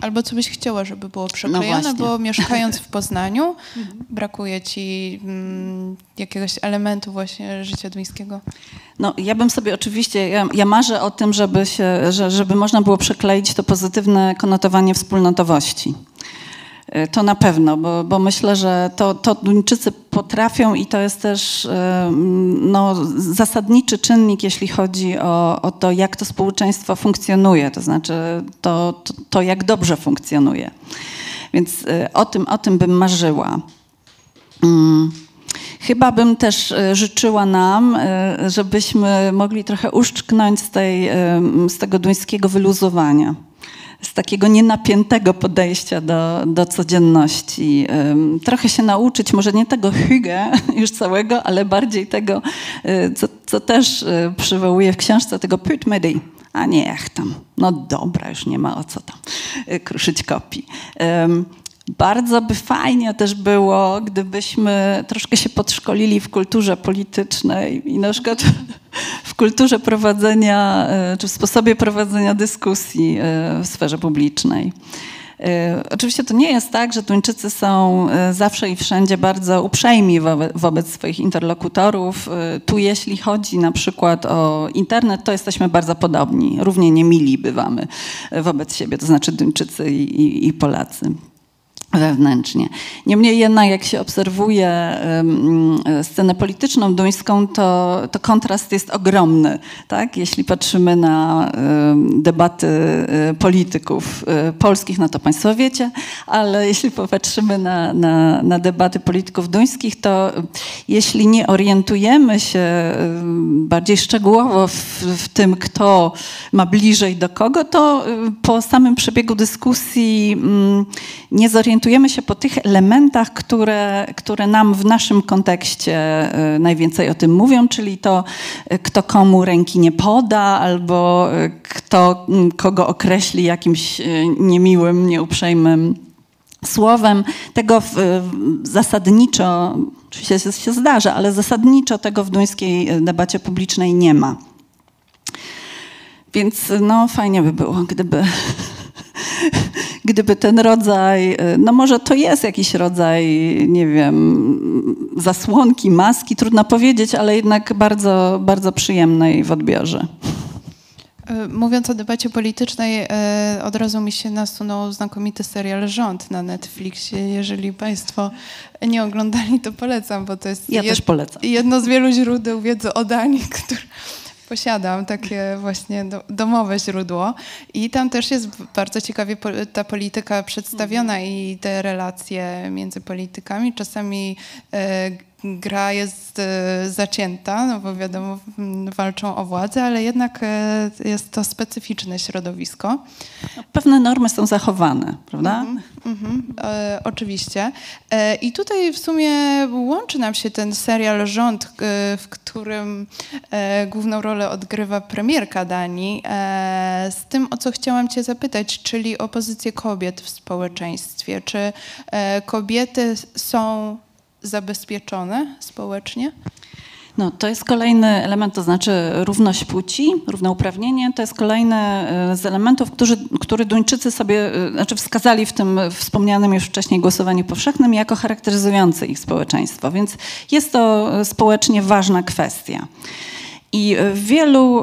Albo co byś chciała, żeby było przeklejone, No bo mieszkając w Poznaniu <laughs> brakuje ci mm, jakiegoś elementu właśnie życia duńskiego. No, ja bym sobie oczywiście, ja, ja marzę o tym, żeby, się, że, żeby można było przekleić to pozytywne konotowanie wspólnotowości. Y, To na pewno, bo, bo myślę, że to, to Duńczycy potrafią i to jest też y, no, zasadniczy czynnik, jeśli chodzi o, o to, jak to społeczeństwo funkcjonuje, to znaczy to, to, to jak dobrze funkcjonuje. Więc y, o tym, o tym bym marzyła. Mm. Chyba bym też e, życzyła nam, e, żebyśmy mogli trochę uszczknąć z, tej, e, z tego duńskiego wyluzowania, z takiego nienapiętego podejścia do, do codzienności. Trochę się nauczyć, może nie tego hygge <laughs> już całego, ale bardziej tego, e, co, co też e, przywołuje w książce, tego pytmedi. A niech tam, no dobra, już nie ma o co tam e, kruszyć kopii. Bardzo by fajnie też było, gdybyśmy troszkę się podszkolili w kulturze politycznej i na przykład <laughs> w kulturze prowadzenia, e, czy w sposobie prowadzenia dyskusji e, w sferze publicznej. E, Oczywiście to nie jest tak, że Duńczycy są zawsze i wszędzie bardzo uprzejmi wobec, swoich interlokutorów. Tu jeśli chodzi na przykład o internet, to jesteśmy bardzo podobni. Równie niemili bywamy wobec siebie, to znaczy Duńczycy i, i, i Polacy wewnętrznie. Niemniej jednak, jak się obserwuje scenę polityczną duńską, to, to kontrast jest ogromny. Tak? Jeśli patrzymy na debaty e, polityków e, polskich, no to Państwo wiecie, ale jeśli popatrzymy na, na, na debaty polityków duńskich, to jeśli nie orientujemy się bardziej szczegółowo w, w tym, kto ma bliżej do kogo, to po samym przebiegu dyskusji mm, nie zorientujemy się po tych elementach, które, które nam w naszym kontekście e, najwięcej o tym mówią, czyli to, e, kto komu ręki nie poda, albo e, kto kogo określi jakimś niemiłym, nieuprzejmym słowem. Tego w, zasadniczo, oczywiście się, się zdarza, ale zasadniczo tego w duńskiej debacie publicznej nie ma. Więc no fajnie by było, gdyby, <laughs> gdyby ten rodzaj, no może to jest jakiś rodzaj, nie wiem, zasłonki, maski, trudno powiedzieć, ale jednak bardzo, bardzo przyjemnej w odbiorze. E, Mówiąc o debacie politycznej, e, od razu mi się nasunął znakomity serial Rząd na Netflixie. Jeżeli Państwo nie oglądali, to polecam, bo to jest Ja też polecam. jedno z wielu źródeł wiedzy o Danii, <laughs> które posiadam, takie właśnie do, domowe źródło. I tam też jest bardzo ciekawie ta polityka przedstawiona i te relacje między politykami. Czasami e, gra jest e, zacięta, no bo wiadomo, walczą o władzę, ale jednak e, jest to specyficzne środowisko. Pewne normy są zachowane, prawda? Mhm, e, oczywiście. E, I tutaj w sumie łączy nam się ten serial Rząd, e, w którym e, główną rolę odgrywa premierka Danii, z tym, o co chciałam cię zapytać, czyli o pozycję kobiet w społeczeństwie. Czy kobiety są zabezpieczone społecznie? No, to jest kolejny element, to znaczy równość płci, równouprawnienie. To jest kolejny e, z elementów, który, który Duńczycy sobie e, znaczy wskazali w tym wspomnianym już wcześniej głosowaniu powszechnym jako charakteryzujący ich społeczeństwo. Więc jest to e, społecznie ważna kwestia. I w wielu,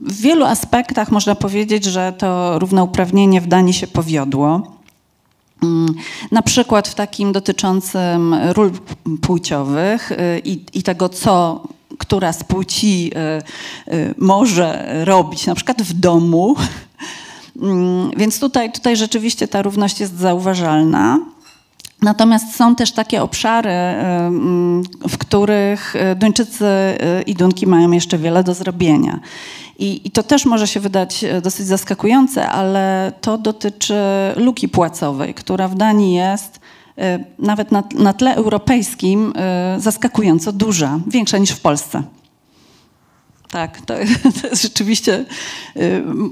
w wielu aspektach można powiedzieć, że to równouprawnienie w Danii się powiodło. Mm, Na przykład w takim dotyczącym ról płciowych y, i, i tego, co która z płci y, y, może robić, na przykład w domu. <laughs> Mm, Więc tutaj, tutaj rzeczywiście ta równość jest zauważalna. Natomiast są też takie obszary, mm, w których Duńczycy i Dunki mają jeszcze wiele do zrobienia. I, I to też może się wydać e, dosyć zaskakujące, ale to dotyczy luki płacowej, która w Danii jest e, nawet na, na tle europejskim e, zaskakująco duża, większa niż w Polsce. Tak, to, <laughs> to jest rzeczywiście,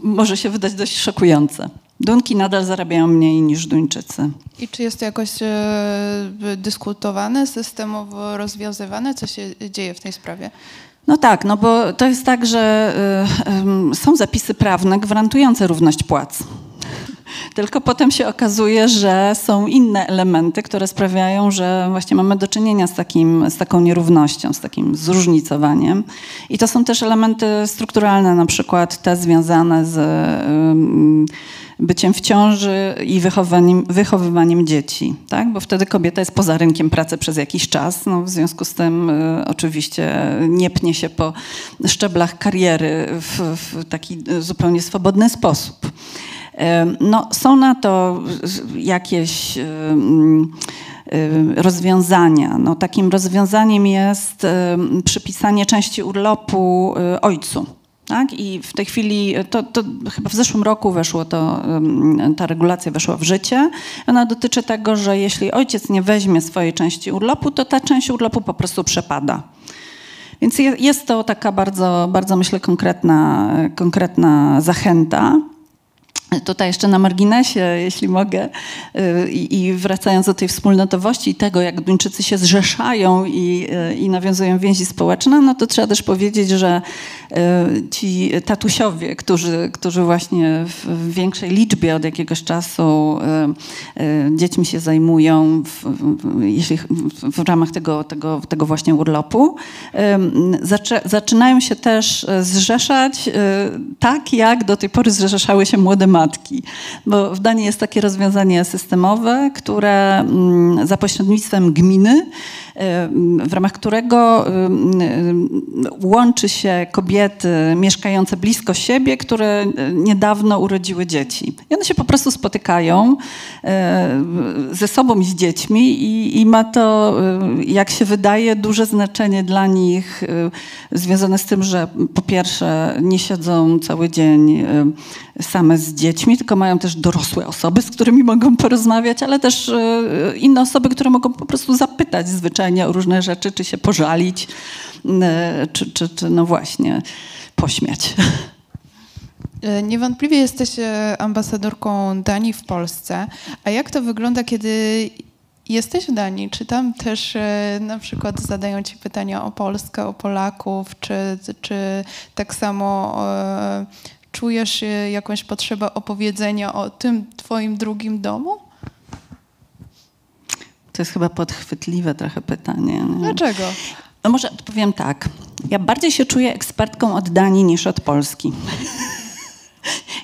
może się wydać dość szokujące. Dunki nadal zarabiają mniej niż Duńczycy. I czy jest to jakoś dyskutowane, systemowo rozwiązywane? Co się dzieje w tej sprawie? No tak, no bo to jest tak, że y, y, są zapisy prawne gwarantujące równość płac. <laughs> Tylko potem się okazuje, że są inne elementy, które sprawiają, że właśnie mamy do czynienia z, takim, z taką nierównością, z takim zróżnicowaniem. I to są też elementy strukturalne, na przykład te związane z byciem w ciąży i wychowaniem, wychowywaniem dzieci, tak? bo wtedy kobieta jest poza rynkiem pracy przez jakiś czas. No, w związku z tym y, oczywiście nie pnie się po szczeblach kariery w, w taki zupełnie swobodny sposób. No, są na to jakieś rozwiązania. No, takim rozwiązaniem jest przypisanie części urlopu y, ojcu. Tak? I w tej chwili, to, to, chyba w zeszłym roku weszło to, ta regulacja weszła w życie. Ona dotyczy tego, że jeśli ojciec nie weźmie swojej części urlopu, to ta część urlopu po prostu przepada. Więc jest to taka bardzo, bardzo myślę, konkretna, konkretna zachęta. Tutaj jeszcze na marginesie, jeśli mogę, y, i wracając do tej wspólnotowości i tego, jak Duńczycy się zrzeszają i, y, i nawiązują więzi społeczne, no to trzeba też powiedzieć, że ci tatusiowie, którzy, którzy właśnie w większej liczbie od jakiegoś czasu dziećmi się zajmują, w, jeśli w, ramach tego, tego, tego właśnie urlopu, zaczynają się też zrzeszać tak, jak do tej pory zrzeszały się młode matki matki. Bo w Danii jest takie rozwiązanie systemowe, które mm, za pośrednictwem gminy w ramach którego łączy się kobiety mieszkające blisko siebie, które niedawno urodziły dzieci. I one się po prostu spotykają ze sobą i z dziećmi i, i ma to, jak się wydaje, duże znaczenie dla nich związane z tym, że po pierwsze nie siedzą cały dzień same z dziećmi, tylko mają też dorosłe osoby, z którymi mogą porozmawiać, ale też inne osoby, które mogą po prostu zapytać zwyczajnie o różne rzeczy, czy się pożalić, e, czy, czy, czy no właśnie pośmiać. E, niewątpliwie jesteś e, ambasadorką Danii w Polsce. A jak to wygląda, kiedy jesteś w Danii? Czy tam też na przykład zadają ci pytania o Polskę, o Polaków, czy, czy tak samo czujesz jakąś potrzebę opowiedzenia o tym twoim drugim domu? To jest chyba podchwytliwe trochę pytanie. Nie? Dlaczego? No może odpowiem tak. Ja bardziej się czuję ekspertką od Danii niż od Polski.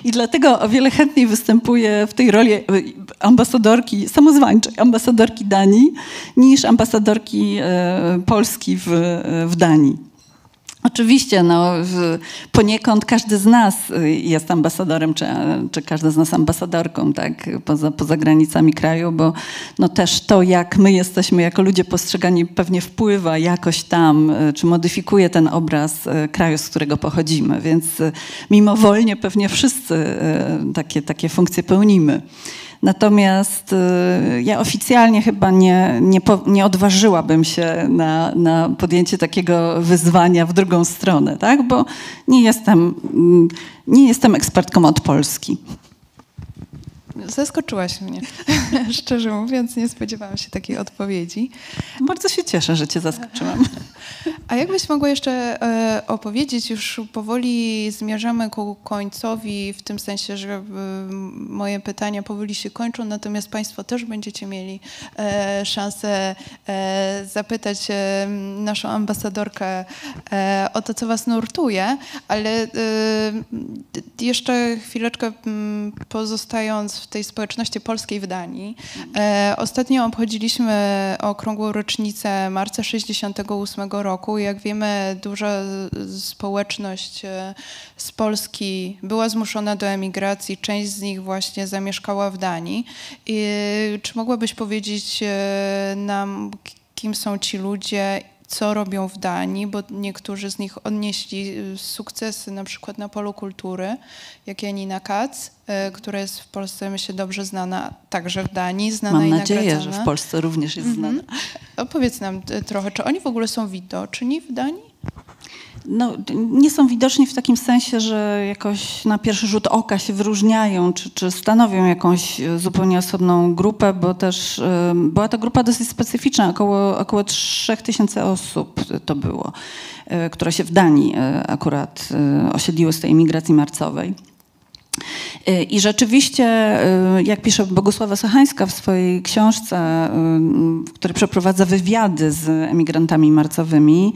I dlatego o wiele chętniej występuję w tej roli ambasadorki, samozwańczej ambasadorki Danii, niż ambasadorki e, Polski w, w Danii. Oczywiście, no, poniekąd każdy z nas jest ambasadorem, czy, czy każda z nas ambasadorką, tak, poza, poza granicami kraju, bo no, też to, jak my jesteśmy jako ludzie postrzegani, pewnie wpływa jakoś tam, czy modyfikuje ten obraz e, kraju, z którego pochodzimy. Więc mimowolnie pewnie wszyscy takie, takie funkcje pełnimy. Natomiast y, ja oficjalnie chyba nie, nie, po, nie odważyłabym się na, na podjęcie takiego wyzwania w drugą stronę, tak? bo nie jestem, mm, nie jestem ekspertką od Polski. Zaskoczyłaś mnie. <laughs> Szczerze mówiąc, nie spodziewałam się takiej odpowiedzi. Bardzo się cieszę, że cię zaskoczyłam. A jakbyś mogła jeszcze e, opowiedzieć, już powoli zmierzamy ku końcowi, w tym sensie, że e, moje pytania powoli się kończą, natomiast Państwo też będziecie mieli e, szansę zapytać naszą ambasadorkę o to, co Was nurtuje, ale jeszcze chwileczkę pozostając w tej społeczności polskiej w Danii. Ostatnio obchodziliśmy okrągłą rocznicę marca 68 roku jak wiemy, duża społeczność e, z Polski była zmuszona do emigracji, część z nich właśnie zamieszkała w Danii. I czy mogłabyś powiedzieć e, nam, kim są ci ludzie co robią w Danii, bo niektórzy z nich odnieśli sukcesy na przykład na polu kultury, jak Janina Kac, e, która jest w Polsce, myślę, dobrze znana, także w Danii, znana Mam i nadzieję, nagradzana. że w Polsce również jest znana. Opowiedz nam trochę, czy oni w ogóle są widoczni w Danii? No, nie są widoczni w takim sensie, że jakoś na pierwszy rzut oka się wyróżniają, czy, czy stanowią jakąś zupełnie osobną grupę, bo też była to grupa dosyć specyficzna, około, około 3000 osób to było, które się w Danii akurat osiedliły z tej imigracji marcowej. Y, I rzeczywiście, y, jak pisze Bogusława Sochańska w swojej książce, y, w której przeprowadza wywiady z emigrantami marcowymi,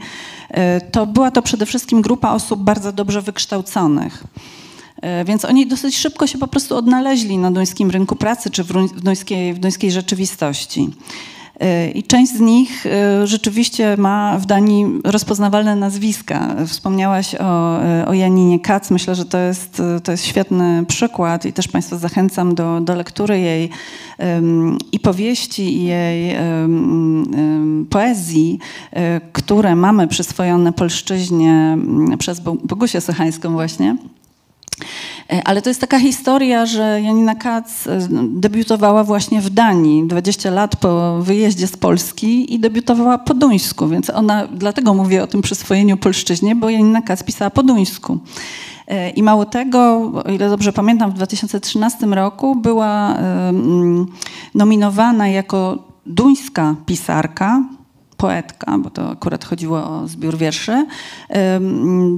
to była to przede wszystkim grupa osób bardzo dobrze wykształconych. Więc oni dosyć szybko się po prostu odnaleźli na duńskim rynku pracy czy w duńskiej, w duńskiej rzeczywistości. I część z nich e, rzeczywiście ma w Danii rozpoznawalne nazwiska. Wspomniałaś o, e, o Janinie Kac. Myślę, że to jest, to jest świetny przykład i też Państwa zachęcam do, do lektury jej i powieści, i jej poezji, które mamy przyswojone polszczyźnie przez Bogusię Sochańską właśnie. E, ale to jest taka historia, że Janina Kac e, debiutowała właśnie w Danii 20 lat po wyjeździe z Polski i debiutowała po duńsku, więc ona, dlatego mówię o tym przyswojeniu polszczyźnie, bo Janina Kac pisała po duńsku. E, I mało tego, o ile dobrze pamiętam, w 2013 roku była nominowana jako duńska pisarka poetka, bo to akurat chodziło o zbiór wierszy,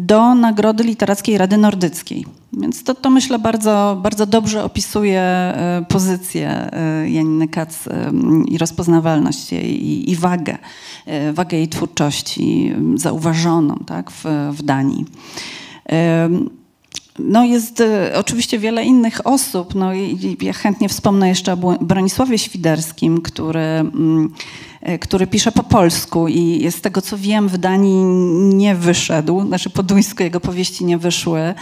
do Nagrody Literackiej Rady Nordyckiej. Więc to, to myślę bardzo, bardzo dobrze opisuje e, pozycję e, Janiny Kac i rozpoznawalność jej i, i wagę, e, wagę jej twórczości zauważoną tak, w, w Danii. No jest oczywiście wiele innych osób. No i ja chętnie wspomnę jeszcze o Bronisławie Świderskim, który mm, E, który pisze po polsku i z tego co wiem w Danii nie wyszedł, znaczy po duńsku jego powieści nie wyszły.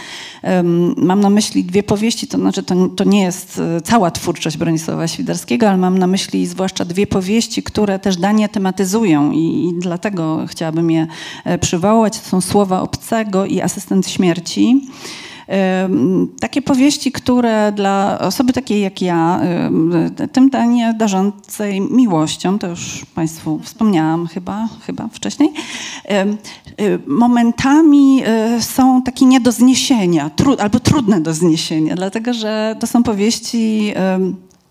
Mam na myśli dwie powieści, to znaczy to, to nie jest e, cała twórczość Bronisława Świderskiego, ale mam na myśli zwłaszcza dwie powieści, które też Danię tematyzują i, i dlatego chciałabym je e, przywołać. To są Słowa Obcego i Asystent Śmierci. Takie powieści, które dla osoby takiej jak ja, tym danie darzącej miłością, to już Państwu wspomniałam chyba, chyba wcześniej, momentami e, są takie nie do zniesienia, albo trudne do zniesienia, dlatego że to są powieści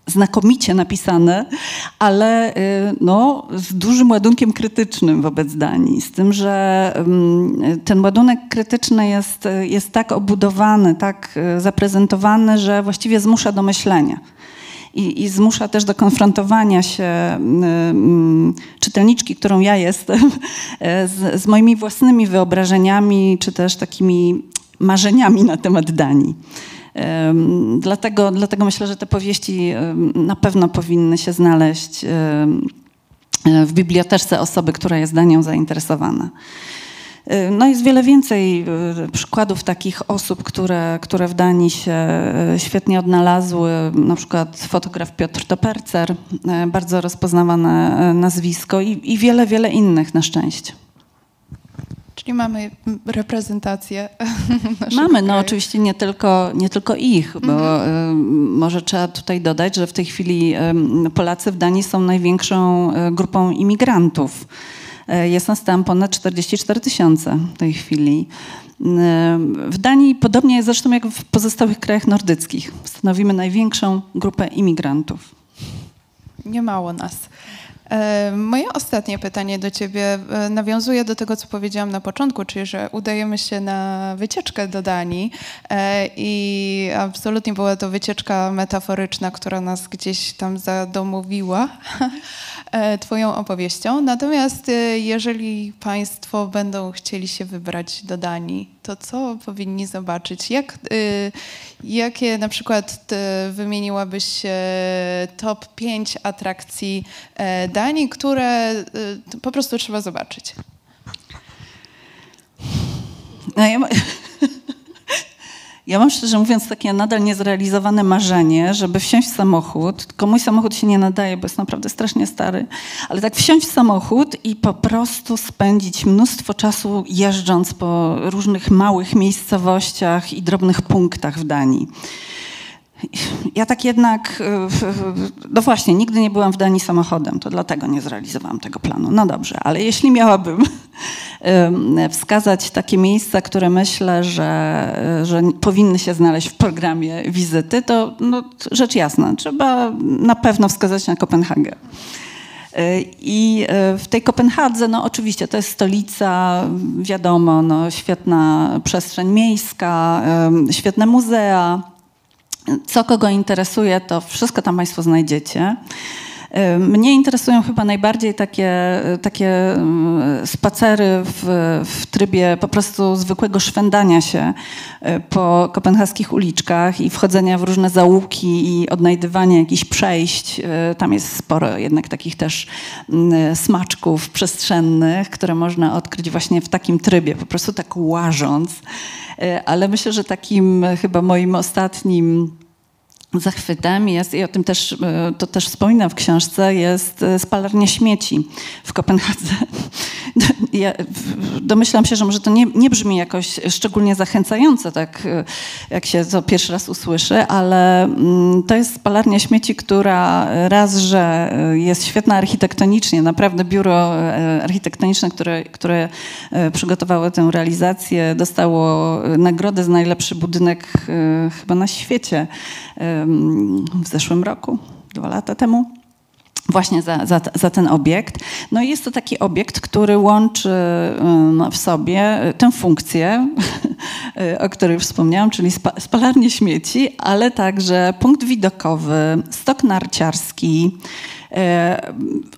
znakomicie napisane, ale y, no, z dużym ładunkiem krytycznym wobec Danii. Z tym, że mm, ten ładunek krytyczny jest, jest tak obudowany, tak y, zaprezentowany, że właściwie zmusza do myślenia. I, i, zmusza też do konfrontowania się y, czytelniczki, którą ja jestem, <laughs> z, z moimi własnymi wyobrażeniami, czy też takimi marzeniami na temat Danii. Dlatego, dlatego myślę, że te powieści na pewno powinny się znaleźć w biblioteczce osoby, która jest danią zainteresowana. No jest wiele więcej e, przykładów takich osób, które, które w Danii się e, świetnie odnalazły. Na przykład fotograf Piotr Topercer, e, bardzo rozpoznawane nazwisko i, i wiele, wiele innych na szczęście. Czyli mamy reprezentację. <laughs> Mamy, no oczywiście nie tylko, nie tylko ich, bo mhm. może trzeba tutaj dodać, że w tej chwili Polacy w Danii są największą e, grupą imigrantów. Jest nas tam ponad 44 tysiące w tej chwili. W Danii, podobnie jest zresztą jak w pozostałych krajach nordyckich, stanowimy największą grupę imigrantów. Nie mało nas. E, moje ostatnie pytanie do Ciebie e, nawiązuje do tego, co powiedziałam na początku, czyli że udajemy się na wycieczkę do Danii e, i absolutnie była to wycieczka metaforyczna, która nas gdzieś tam zadomowiła. <laughs> Twoją opowieścią. Natomiast jeżeli Państwo będą chcieli się wybrać do Danii, to co powinni zobaczyć? Jak, e, jakie na przykład wymieniłabyś top 5 atrakcji Danii, które po prostu trzeba zobaczyć? No ja, <laughs> ja mam szczerze mówiąc takie nadal niezrealizowane marzenie, żeby wsiąść w samochód, mój samochód się nie nadaje, bo jest naprawdę strasznie stary, ale tak wsiąść w samochód i po prostu spędzić mnóstwo czasu jeżdżąc po różnych małych miejscowościach i drobnych punktach w Danii. Ja tak jednak, no właśnie, nigdy nie byłam w Danii samochodem, to dlatego nie zrealizowałam tego planu. No dobrze, ale jeśli miałabym wskazać takie miejsca, które myślę, że, że powinny się znaleźć w programie wizyty, to no, rzecz jasna, trzeba na pewno wskazać na Kopenhagę. I w tej Kopenhadze, no oczywiście, to jest stolica, wiadomo, no, świetna przestrzeń miejska, świetne muzea. Co kogo interesuje, to wszystko tam Państwo znajdziecie. Mnie interesują chyba najbardziej takie, takie mm, spacery w, w trybie po prostu zwykłego szwendania się e, po kopenhaskich uliczkach i wchodzenia w różne załuki i odnajdywania jakichś przejść. E, tam jest sporo jednak takich też smaczków przestrzennych, które można odkryć właśnie w takim trybie, po prostu tak łażąc. E, ale myślę, że takim chyba moim ostatnim zachwytem jest, i o tym też, e, to też wspominam w książce, jest e, spalarnia śmieci w Kopenhadze. <laughs> Ja domyślam się, że może to nie, nie brzmi jakoś szczególnie zachęcająco, tak e, jak się to pierwszy raz usłyszy, ale mm, to jest spalarnia śmieci, która raz, że jest świetna architektonicznie, naprawdę biuro architektoniczne, które, które przygotowało tę realizację, dostało nagrodę za najlepszy budynek chyba na świecie w zeszłym roku, dwa lata temu właśnie za, za, za, ten obiekt. No i jest to taki obiekt, który łączy w sobie tę funkcję, <laughs> o której wspomniałam, czyli spalarnię śmieci, ale także punkt widokowy, stok narciarski,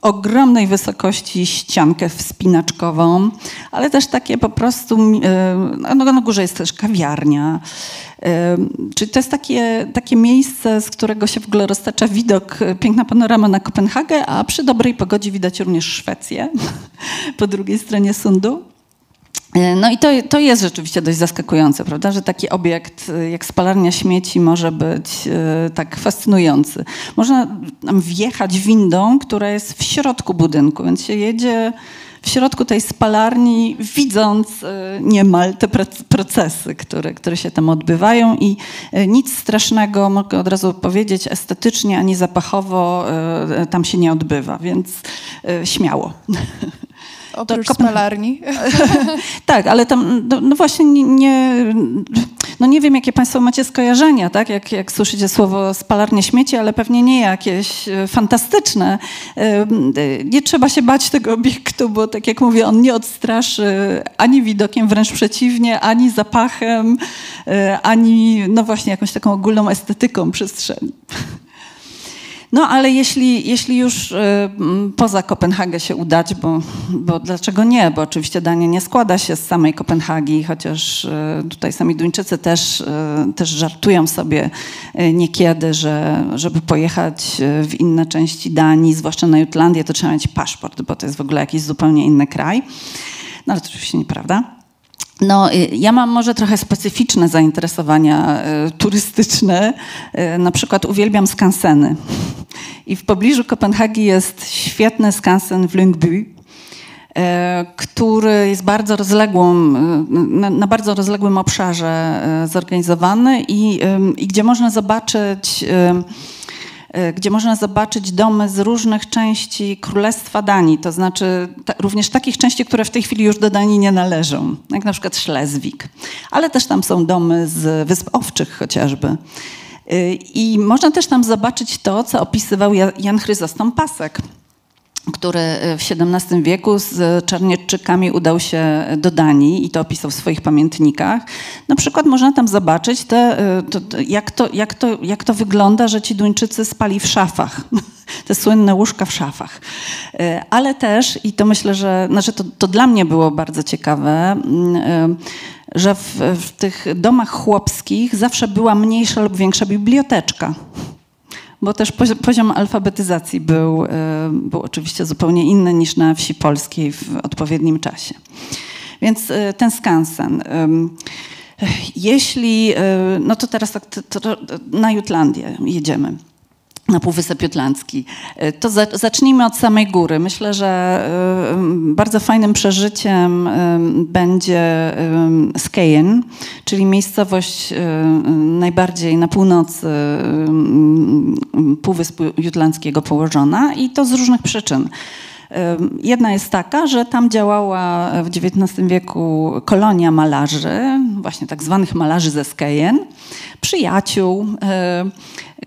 ogromnej wysokości ściankę wspinaczkową, ale też takie po prostu, e, no, na górze jest też kawiarnia, Czyli to jest takie, takie miejsce, z którego się w ogóle roztacza widok, e, piękna panorama na Kopenhagę, a przy dobrej pogodzie widać również Szwecję <laughs> po drugiej stronie Sundu. E, no i to, to jest rzeczywiście dość zaskakujące, prawda, że taki obiekt e, jak spalarnia śmieci może być tak fascynujący. Można tam wjechać windą, która jest w środku budynku, więc się jedzie w środku tej spalarni, widząc e, niemal te procesy, które, które się tam odbywają i e, nic strasznego, mogę od razu powiedzieć, estetycznie ani zapachowo e, tam się nie odbywa, więc śmiało. <laughs> Oprócz spalarni. <laughs> tak, ale tam, no, no właśnie nie, nie, no nie wiem, jakie Państwo macie skojarzenia, tak? Jak, jak słyszycie słowo spalarnie śmieci, ale pewnie nie jakieś e, fantastyczne. E, nie trzeba się bać tego obiektu, bo tak jak mówię, on nie odstraszy ani widokiem, wręcz przeciwnie, ani zapachem, e, ani no właśnie jakąś taką ogólną estetyką przestrzeni. No ale jeśli, jeśli już y, poza Kopenhagę się udać, bo, bo dlaczego nie? Bo oczywiście Dania nie składa się z samej Kopenhagi, chociaż y, tutaj sami Duńczycy też, y, też żartują sobie niekiedy, że żeby pojechać w inne części Danii, zwłaszcza na Jutlandię, to trzeba mieć paszport, bo to jest w ogóle jakiś zupełnie inny kraj. No ale to oczywiście nieprawda. No, y, ja mam może trochę specyficzne zainteresowania y, turystyczne. Y, na przykład uwielbiam skanseny. I w pobliżu Kopenhagi jest świetny skansen w Lyngby, który jest bardzo rozległą, na, bardzo rozległym obszarze zorganizowany i, i gdzie można zobaczyć gdzie można zobaczyć domy z różnych części Królestwa Danii, to znaczy ta, również takich części, które w tej chwili już do Danii nie należą, jak na przykład Szlezwik, ale też tam są domy z Wysp Owczych chociażby. E, I można też tam zobaczyć to, co opisywał Jan Chryzostom Pasek który w XVII wieku z Czarnieczczykami udał się do Danii i to opisał w swoich pamiętnikach. Na przykład można tam zobaczyć, te, to, jak, to, jak, to, jak to wygląda, że ci Duńczycy spali w szafach. <laughs> Te słynne łóżka w szafach. Ale też, i to myślę, że znaczy to, to dla mnie było bardzo ciekawe, że w, w tych domach chłopskich zawsze była mniejsza lub większa biblioteczka bo też poziom alfabetyzacji był, e, był oczywiście zupełnie inny niż na wsi polskiej w odpowiednim czasie. Więc e, ten skansen. Jeśli, e, no to teraz tak, to, to na Jutlandię jedziemy. Na Półwysep Jutlandzki. To za, zacznijmy od samej góry. Myślę, że y, bardzo fajnym przeżyciem y, będzie Skejen, czyli miejscowość najbardziej na północy Półwyspu Jutlandzkiego położona i to z różnych przyczyn. Jedna jest taka, że tam działała w XIX wieku kolonia malarzy, właśnie tak zwanych malarzy ze Skejen, przyjaciół,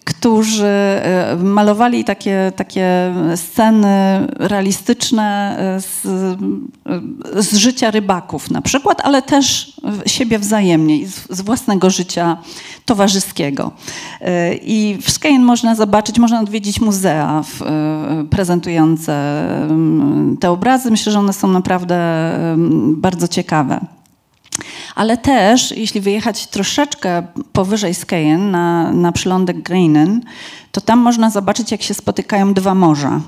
którzy e, malowali takie, takie sceny realistyczne e, z, e, z życia rybaków na przykład, ale też siebie wzajemnie, z, z własnego życia towarzyskiego. I w Skejen można zobaczyć, można odwiedzić muzea w, prezentujące te obrazy. Myślę, że one są naprawdę bardzo ciekawe. Ale też, jeśli wyjechać troszeczkę powyżej Skejen na, na przylądek Greinen, to tam można zobaczyć, jak się spotykają dwa morza,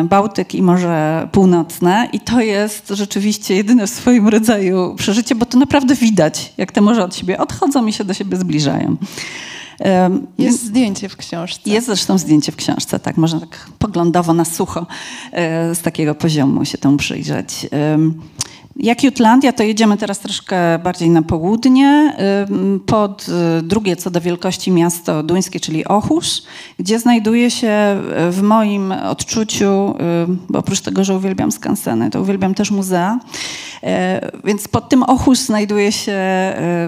y, Bałtyk i Morze Północne. I to jest rzeczywiście jedyne w swoim rodzaju przeżycie, bo to naprawdę widać, jak te morza od siebie odchodzą i się do siebie zbliżają. Jest zdjęcie w książce. Jest zresztą zdjęcie w książce, tak. Można tak poglądowo na sucho e, z takiego poziomu się temu przyjrzeć. Jak Jutlandia, to jedziemy teraz troszkę bardziej na południe, pod y, drugie co do wielkości miasto duńskie, czyli Ochus, gdzie znajduje się y, w moim odczuciu, bo oprócz tego, że uwielbiam skanseny, to uwielbiam też muzea, e, więc pod tym Ochus znajduje się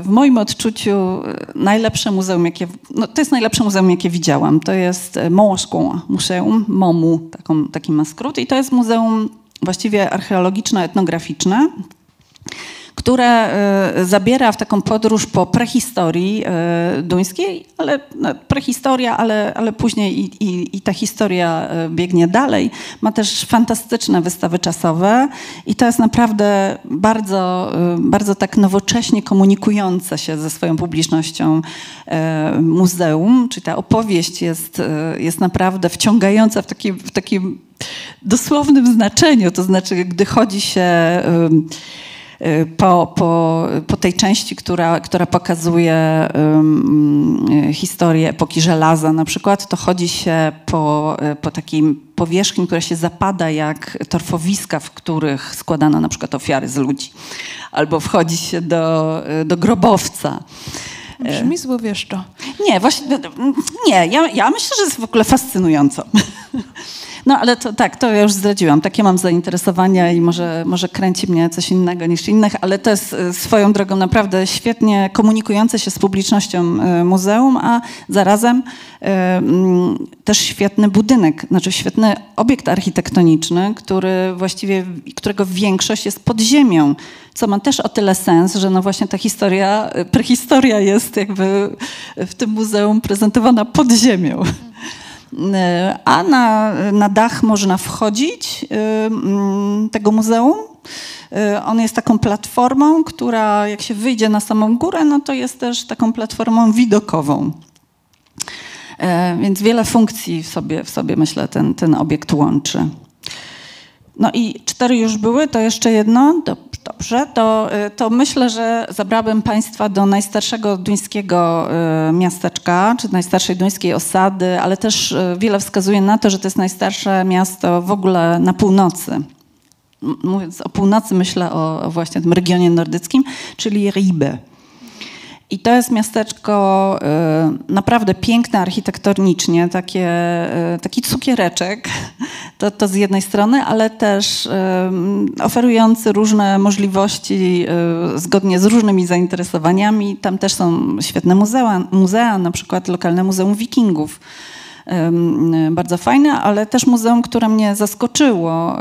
w moim odczuciu najlepsze muzeum, jakie, no to jest najlepsze muzeum, jakie widziałam. To jest Mołoską Museum, MOMU, taką, taki ma skrót i to jest muzeum właściwie archeologiczno-etnograficzne, które e, zabiera w taką podróż po prehistorii e, duńskiej, ale no, prehistoria, ale, ale później i, i, i, ta historia e, biegnie dalej. Ma też fantastyczne wystawy czasowe i to jest naprawdę bardzo, bardzo tak nowocześnie komunikujące się ze swoją publicznością muzeum, czyli ta opowieść jest, jest naprawdę wciągająca w takim, w takim dosłownym znaczeniu, to znaczy, gdy chodzi się po, po, po tej części, która, która pokazuje um, historię epoki żelaza na przykład, to chodzi się po, po takim powierzchni, która się zapada jak torfowiska, w których składano na przykład ofiary z ludzi. Albo wchodzi się do, do grobowca. Brzmi złowieszczo. Nie, właśnie, nie, ja, ja myślę, że jest w ogóle fascynująco. <laughs> No ale to tak, to ja już zdradziłam. Takie mam zainteresowania i może, może kręci mnie coś innego niż innych, ale to jest e, swoją drogą naprawdę świetnie komunikujące się z publicznością e, muzeum, a zarazem e, mm, też świetny budynek, znaczy świetny obiekt architektoniczny, który właściwie, którego większość jest pod ziemią, co ma też o tyle sens, że no właśnie ta historia, prehistoria jest jakby w tym muzeum prezentowana pod ziemią. E, a na, na dach można wchodzić e, mm, tego muzeum. E, on jest taką platformą, która jak się wyjdzie na samą górę, no to jest też taką platformą widokową. Więc wiele funkcji w sobie, w sobie myślę, ten, ten obiekt łączy. No i cztery już były, to jeszcze jedno. Dobrze, to, y, to myślę, że zabrałabym Państwa do najstarszego duńskiego y, miasteczka, czy najstarszej duńskiej osady, ale też y, wiele wskazuje na to, że to jest najstarsze miasto w ogóle na północy. Mówiąc o północy, myślę o, o właśnie tym regionie nordyckim, czyli Ribe. I to jest miasteczko y, naprawdę piękne architektonicznie, takie, y, taki cukiereczek, <laughs> to, to z jednej strony, ale też y, oferujący różne możliwości zgodnie z różnymi zainteresowaniami. Tam też są świetne muzea, muzea na przykład lokalne Muzeum Wikingów bardzo fajne, ale też muzeum, które mnie zaskoczyło.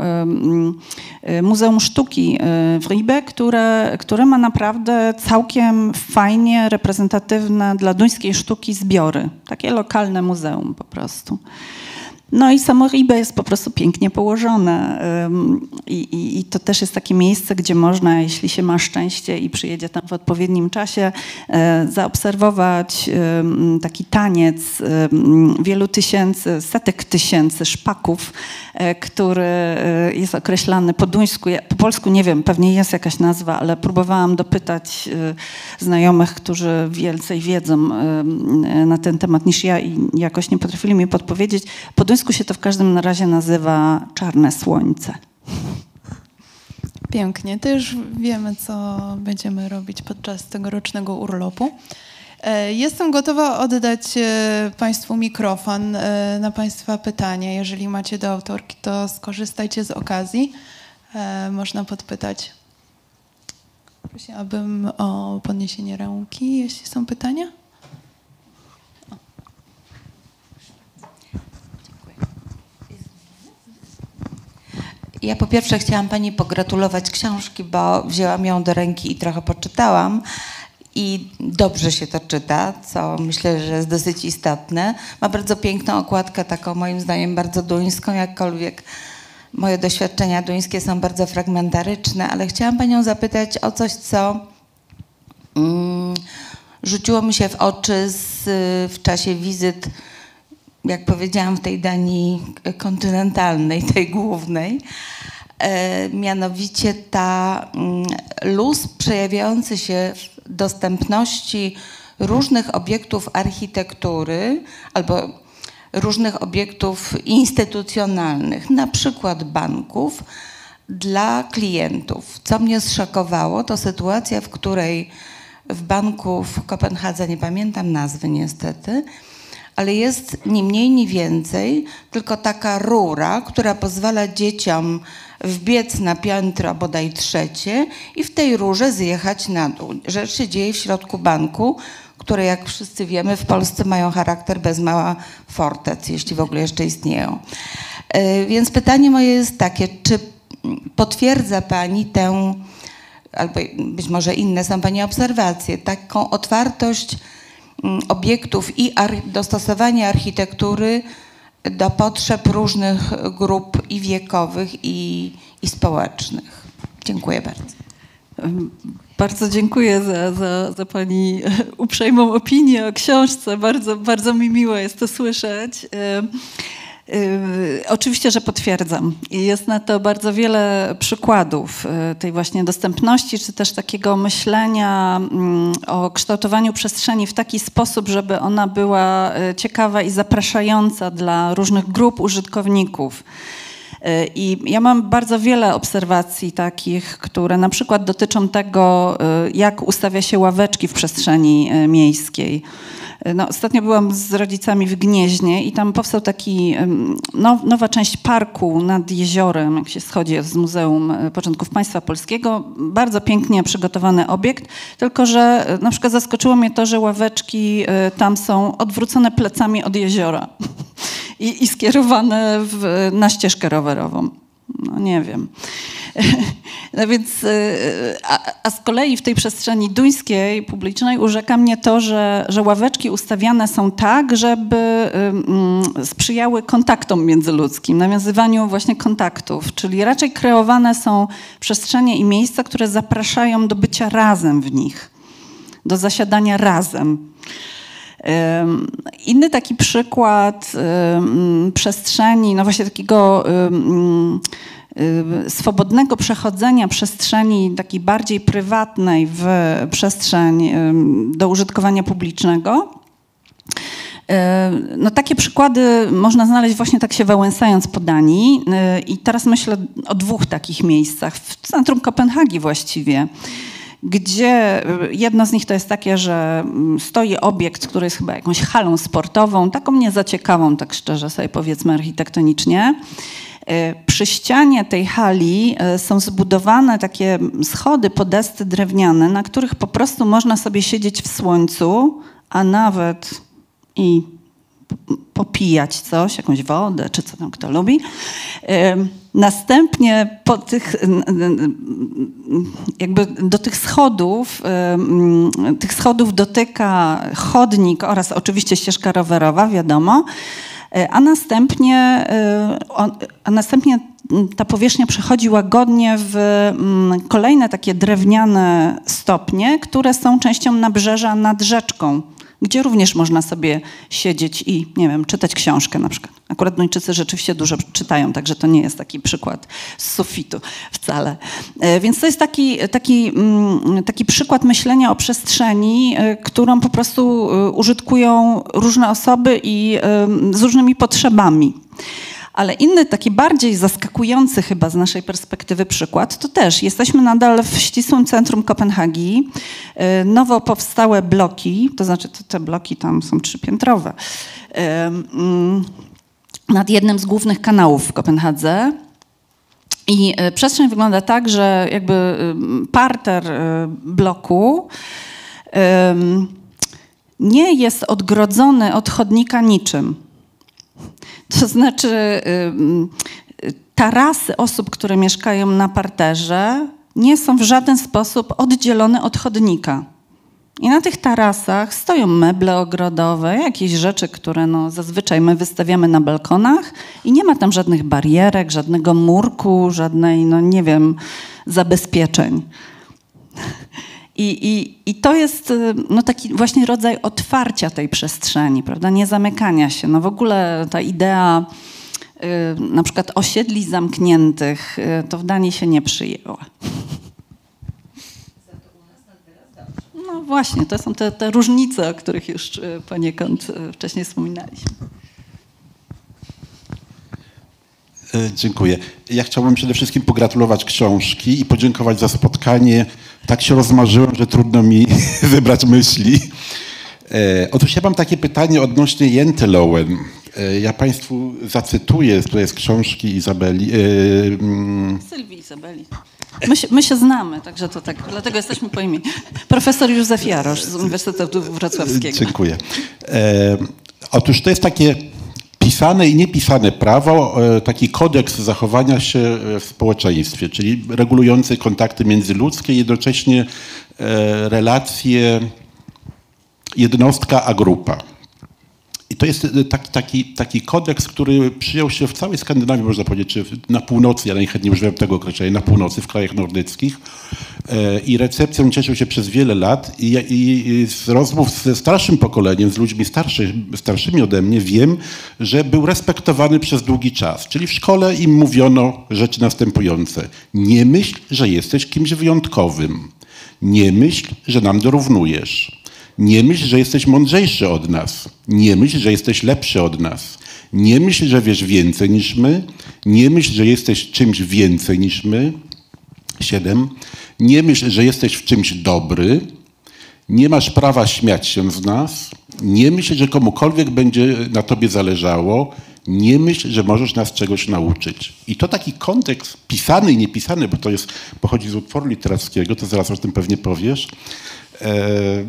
Muzeum Sztuki e, w Ribe, które, które ma naprawdę całkiem fajnie reprezentatywne dla duńskiej sztuki zbiory. Takie lokalne muzeum po prostu. No i samo Ribe jest po prostu pięknie położone I, i, i, to też jest takie miejsce, gdzie można, jeśli się ma szczęście i przyjedzie tam w odpowiednim czasie, e, zaobserwować taki taniec wielu tysięcy, setek tysięcy szpaków, e, który e, jest określany po duńsku, po polsku nie wiem, pewnie jest jakaś nazwa, ale próbowałam dopytać znajomych, którzy więcej wiedzą na ten temat niż ja i jakoś nie potrafili mi podpowiedzieć. Po duńsku angielsku się to w każdym razie nazywa czarne słońce. Pięknie. To już wiemy, co będziemy robić podczas tegorocznego urlopu. E, jestem gotowa oddać e, Państwu mikrofon e, na Państwa pytania. Jeżeli macie do autorki, to skorzystajcie z okazji. Można podpytać. Prosiłabym o podniesienie ręki, jeśli są pytania. Ja po pierwsze chciałam Pani pogratulować książki, bo wzięłam ją do ręki i trochę poczytałam. I dobrze się to czyta, co myślę, że jest dosyć istotne. Ma bardzo piękną okładkę, taką moim zdaniem bardzo duńską, jakkolwiek moje doświadczenia duńskie są bardzo fragmentaryczne, ale chciałam Panią zapytać o coś, co mm, rzuciło mi się w oczy z, w czasie wizyt jak powiedziałam, w tej Danii kontynentalnej, <laughs> tej głównej. E, mianowicie ta mm, luz przejawiający się w dostępności różnych obiektów architektury albo różnych obiektów instytucjonalnych, na przykład banków, dla klientów. Co mnie zszokowało, to sytuacja, w której w banku w Kopenhadze, nie pamiętam nazwy niestety, ale jest ni mniej, ni więcej, tylko taka rura, która pozwala dzieciom wbiec na piętro bodaj trzecie i w tej rurze zjechać na dół. Rzecz się dzieje w środku banku, które jak wszyscy wiemy w Polsce mają charakter bez mała fortec, jeśli w ogóle jeszcze istnieją. E, więc pytanie moje jest takie, czy potwierdza Pani tę, albo być może inne są Pani obserwacje, taką otwartość obiektów i dostosowanie architektury do potrzeb różnych grup i wiekowych, i, i społecznych. Dziękuję bardzo. Bardzo dziękuję za, za, za, Pani uprzejmą opinię o książce. Bardzo, bardzo mi miło jest to słyszeć. Y, oczywiście, że potwierdzam. Jest na to bardzo wiele przykładów y, tej właśnie dostępności, czy też takiego myślenia mm, o kształtowaniu przestrzeni w taki sposób, żeby ona była y, ciekawa i zapraszająca dla różnych grup użytkowników. I ja mam bardzo wiele obserwacji takich, które na przykład dotyczą tego, jak ustawia się ławeczki w przestrzeni miejskiej. No, ostatnio byłam z rodzicami w Gnieźnie i tam powstał taki now, nowa część parku nad jeziorem, jak się schodzi z Muzeum Początków Państwa Polskiego. Bardzo pięknie przygotowany obiekt, tylko że na przykład zaskoczyło mnie to, że ławeczki tam są odwrócone plecami od jeziora <laughs> i, i skierowane w, na ścieżkę rowerową. No nie wiem. <laughs> No więc, y, a, a, z kolei w tej przestrzeni duńskiej, publicznej urzeka mnie to, że, że ławeczki ustawiane są tak, żeby um, sprzyjały kontaktom międzyludzkim, nawiązywaniu właśnie kontaktów, czyli raczej kreowane są przestrzenie i miejsca, które zapraszają do bycia razem w nich, do zasiadania razem. Inny taki przykład przestrzeni, no właśnie takiego swobodnego przechodzenia przestrzeni takiej bardziej prywatnej w przestrzeń do użytkowania publicznego. No, takie przykłady można znaleźć właśnie tak się wałęsając po Danii. I teraz myślę o dwóch takich miejscach, w centrum Kopenhagi właściwie, gdzie jedno z nich to jest takie, że mm, stoi obiekt, który jest chyba jakąś halą sportową, taką niezaciekawą, tak szczerze sobie powiedzmy architektonicznie. E, przy ścianie tej hali e, są zbudowane takie schody, podesty drewniane, na których po prostu można sobie siedzieć w słońcu, a nawet i popijać coś, jakąś wodę, czy co tam kto lubi. E, następnie po tych, jakby do tych schodów, tych schodów dotyka chodnik oraz oczywiście ścieżka rowerowa, wiadomo. a następnie, a następnie ta powierzchnia przechodzi łagodnie w mm, kolejne takie drewniane stopnie, które są częścią nabrzeża nad rzeczką gdzie również można sobie siedzieć i, nie wiem, czytać książkę na przykład. Akurat Duńczycy rzeczywiście dużo czytają, także to nie jest taki przykład z sufitu wcale. E, więc to jest taki, taki, mm, taki przykład myślenia o przestrzeni, e, którą po prostu e, użytkują różne osoby i z różnymi potrzebami. Ale inny, taki bardziej zaskakujący chyba z naszej perspektywy przykład, to też jesteśmy nadal w ścisłym centrum Kopenhagi. Y, nowo powstałe bloki, to znaczy te bloki tam są trzypiętrowe, mm, nad jednym z głównych kanałów w Kopenhadze. I y, przestrzeń wygląda tak, że jakby y, parter bloku nie jest odgrodzony od chodnika niczym. To znaczy, tarasy osób, które mieszkają na parterze, nie są w żaden sposób oddzielone od chodnika. I na tych tarasach stoją meble ogrodowe, jakieś rzeczy, które no, zazwyczaj my wystawiamy na balkonach i nie ma tam żadnych barierek, żadnego murku, żadnej, no nie wiem, zabezpieczeń. I, i, I to jest y, no, taki właśnie rodzaj otwarcia tej przestrzeni, prawda? nie zamykania się. No w ogóle ta idea y, na przykład osiedli zamkniętych y, to w Danii się nie przyjęła. No właśnie, to są te, te różnice, o których już y, poniekąd y, wcześniej wspominaliśmy. E, dziękuję. Ja chciałbym przede wszystkim pogratulować książki i podziękować za spotkanie. Tak się rozmarzyłem, że trudno mi <laughs> wybrać myśli. E, otóż ja mam takie pytanie odnośnie Jentelowen. E, ja Państwu zacytuję tutaj z książki Izabeli. E, mm. Sylwii Izabeli. My się, my się, znamy, także to tak, dlatego jesteśmy po imieniu. Profesor Józef Jarosz z Uniwersytetu Wrocławskiego. Dziękuję. E, otóż to jest takie pisane i niepisane prawo, e, taki kodeks zachowania się e, w społeczeństwie, czyli regulujący kontakty międzyludzkie, jednocześnie e, relacje jednostka a grupa. I to jest taki, taki, taki kodeks, który przyjął się w całej Skandynawii, można powiedzieć, czy na północy, ja najchętniej używam tego określenia, na północy, w krajach nordyckich. E, I recepcją cieszył się przez wiele lat i, i, i z rozmów ze starszym pokoleniem, z ludźmi starszy, starszymi ode mnie, wiem, że był respektowany przez długi czas. Czyli w szkole im mówiono rzeczy następujące. Nie myśl, że jesteś kimś wyjątkowym. Nie myśl, że nam dorównujesz. Nie myśl, że jesteś mądrzejszy od nas. Nie myśl, że jesteś lepszy od nas. Nie myśl, że wiesz więcej niż my. Nie myśl, że jesteś czymś więcej niż my. Siedem. Nie myśl, że jesteś w czymś dobry. Nie masz prawa śmiać się z nas. Nie myśl, że komukolwiek będzie na tobie zależało. Nie myśl, że możesz nas czegoś nauczyć. I to taki kontekst pisany i niepisany, bo to jest, pochodzi z utworu literackiego, to zaraz o tym pewnie powiesz. E,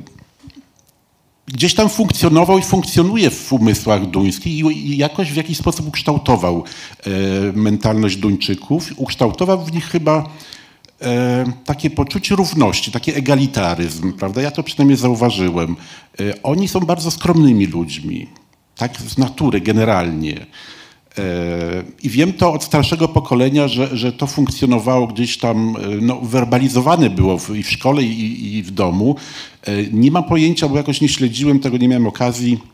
gdzieś tam funkcjonował i funkcjonuje w umysłach duńskich i jakoś w jakiś sposób ukształtował e, mentalność Duńczyków. Ukształtował w nich chyba e, takie poczucie równości, taki egalitaryzm, prawda? Ja to przynajmniej zauważyłem. E, oni są bardzo skromnymi ludźmi, tak z natury generalnie. I wiem to od starszego pokolenia, że, że to funkcjonowało gdzieś tam, no, werbalizowane było w, i w szkole, i, i w domu. E, nie mam pojęcia, bo jakoś nie śledziłem tego, nie miałem okazji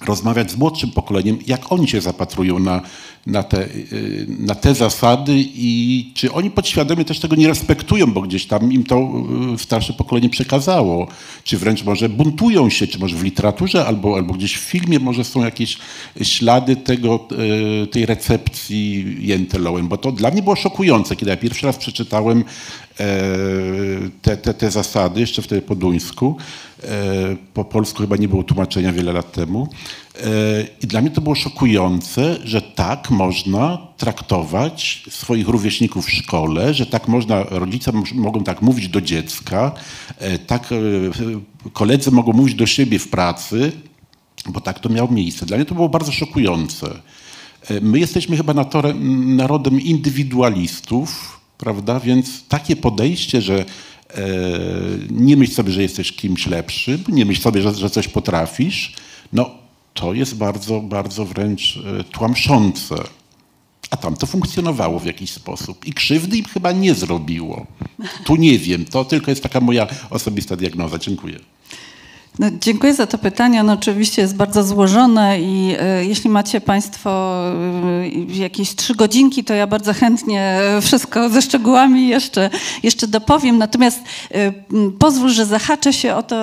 rozmawiać z młodszym pokoleniem, jak oni się zapatrują na, na, te, y, na te zasady i czy oni podświadomie też tego nie respektują, bo gdzieś tam im to y, starsze pokolenie przekazało, czy wręcz może buntują się, czy może w literaturze albo, albo gdzieś w filmie może są jakieś ślady tego, y, tej recepcji Jentelołem, bo to dla mnie było szokujące, kiedy ja pierwszy raz przeczytałem e, te, te, te zasady, jeszcze wtedy po duńsku, po polsku chyba nie było tłumaczenia wiele lat temu, E, I dla mnie to było szokujące, że tak można traktować swoich rówieśników w szkole, że tak można, rodzice mogą tak mówić do dziecka, e, tak e, koledzy mogą mówić do siebie w pracy, bo tak to miało miejsce. Dla mnie to było bardzo szokujące. My jesteśmy chyba narodem indywidualistów, prawda? Więc takie podejście, że nie myśl sobie, że jesteś kimś lepszym, nie myśl sobie, że, że coś potrafisz, no to jest bardzo, bardzo wręcz e, tłamszące. A tam to funkcjonowało w jakiś sposób i krzywdy im chyba nie zrobiło. Tu nie wiem, to tylko jest taka moja osobista diagnoza. Dziękuję. No, dziękuję za to pytanie. Ono oczywiście jest bardzo złożone i e, jeśli macie Państwo e, jakieś trzy godzinki, to ja bardzo chętnie wszystko ze szczegółami jeszcze, jeszcze dopowiem. Natomiast e, pozwól, że zahaczę się o to,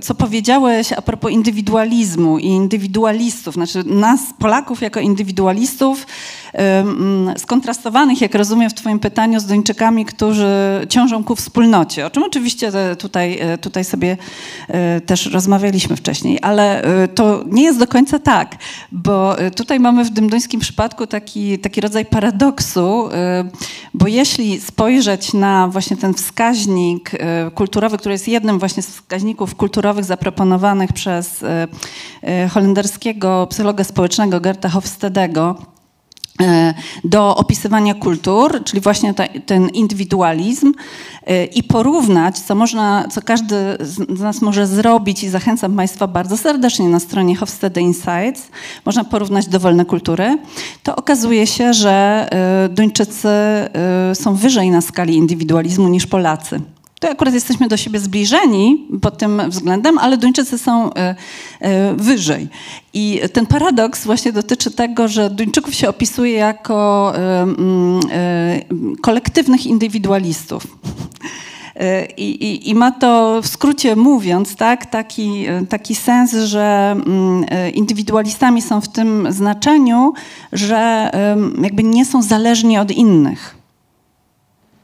co powiedziałeś a propos indywidualizmu i indywidualistów. Znaczy nas, Polaków, jako indywidualistów, skontrastowanych, jak rozumiem w Twoim pytaniu, z Duńczykami, którzy ciążą ku wspólnocie. O czym oczywiście tutaj, tutaj sobie też rozmawialiśmy wcześniej, ale e, to nie jest do końca tak, bo e, tutaj mamy w tym duńskim przypadku taki, taki rodzaj paradoksu, e, bo jeśli spojrzeć na właśnie ten wskaźnik kulturowy, który jest jednym właśnie z wskaźników kulturowych zaproponowanych przez holenderskiego psychologa społecznego Gerta Hofstedego, do opisywania kultur, czyli właśnie ta, ten indywidualizm e, i porównać, co można, co każdy z nas może zrobić i zachęcam Państwa bardzo serdecznie na stronie Hofstede Insights, można porównać dowolne kultury, to okazuje się, że e, Duńczycy e, są wyżej na skali indywidualizmu niż Polacy. To akurat jesteśmy do siebie zbliżeni pod tym względem, ale Duńczycy są e, e, wyżej. I ten paradoks właśnie dotyczy tego, że Duńczyków się opisuje jako e, kolektywnych indywidualistów. I, i, I ma to w skrócie mówiąc, tak, taki, taki sens, że indywidualistami są w tym znaczeniu, że jakby nie są zależni od innych.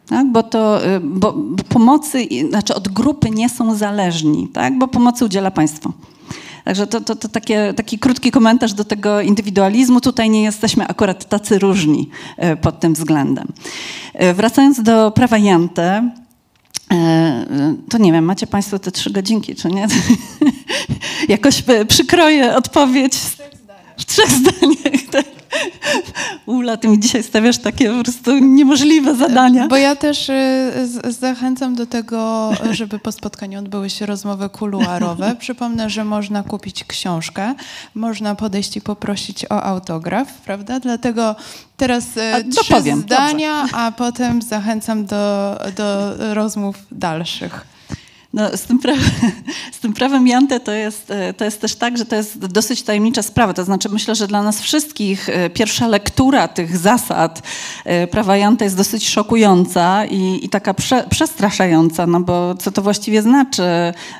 Tak? Bo to y, bo bo pomocy, znaczy od grupy nie są zależni, tak? bo pomocy udziela państwo. Także to, to, to takie, taki krótki komentarz do tego indywidualizmu. Tutaj nie jesteśmy akurat tacy różni y, pod tym względem. Y, Wracając do prawa Jante, to nie wiem, macie Państwo te trzy godzinki, czy nie? <laughs> Jakoś przykroję odpowiedź w trzech zdaniach. Tak. <laughs> Ula, ty mi dzisiaj stawiasz takie po prostu niemożliwe zadania. Bo ja też y, zachęcam do tego, żeby po spotkaniu odbyły się rozmowy kuluarowe. <laughs> Przypomnę, że można kupić książkę, można podejść i poprosić o autograf, prawda? Dlatego teraz y, A, trzy dopowiem, zdania, a potem zachęcam do, do rozmów dalszych. No, z, tym prawem, <laughs> z tym prawem Jante to jest, e, to jest też tak, że to jest dosyć tajemnicza sprawa. To znaczy myślę, że dla nas wszystkich e, pierwsza lektura tych zasad e, prawa Jante jest dosyć szokująca i, i taka prze, przestraszająca, no bo co to właściwie znaczy,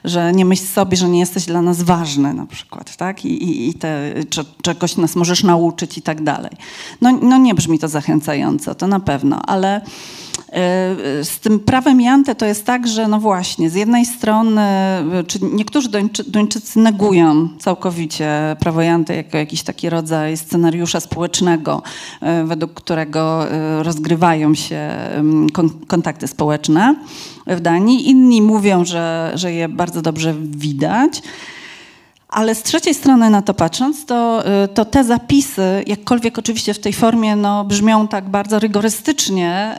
że nie myśl sobie, że nie jesteś dla nas ważny na przykład, tak? I, i, i te, czy, czegoś nas możesz nauczyć i tak dalej. No, no nie brzmi to zachęcająco, to na pewno, ale Z tym prawem Jante to jest tak, że no właśnie, z jednej strony, e, czy niektórzy Duńczy, Duńczycy negują całkowicie prawo Jante jako jakiś taki rodzaj scenariusza społecznego, e, według którego e, rozgrywają się kontakty społeczne w Danii. Inni mówią, że, że je bardzo dobrze widać. Ale z trzeciej strony na to patrząc, to, y, to te zapisy, jakkolwiek oczywiście w tej formie no, brzmią tak bardzo rygorystycznie,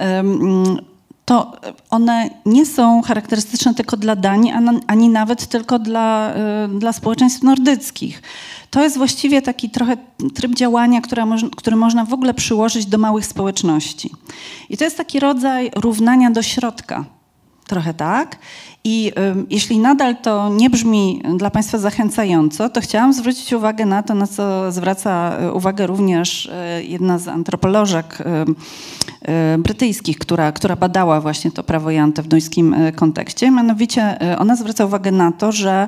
to one nie są charakterystyczne tylko dla Danii, ani, nawet tylko dla, y, dla społeczeństw nordyckich. To jest właściwie taki trochę tryb działania, który można w ogóle przyłożyć do małych społeczności. I to jest taki rodzaj równania do środka. Trochę tak. I jeśli nadal to nie brzmi dla Państwa zachęcająco, to chciałam zwrócić uwagę na to, na co zwraca y, uwagę również y, jedna z antropolożek y, brytyjskich, która, która badała właśnie to prawo Jante w duńskim kontekście. Mianowicie ona zwraca uwagę na to, że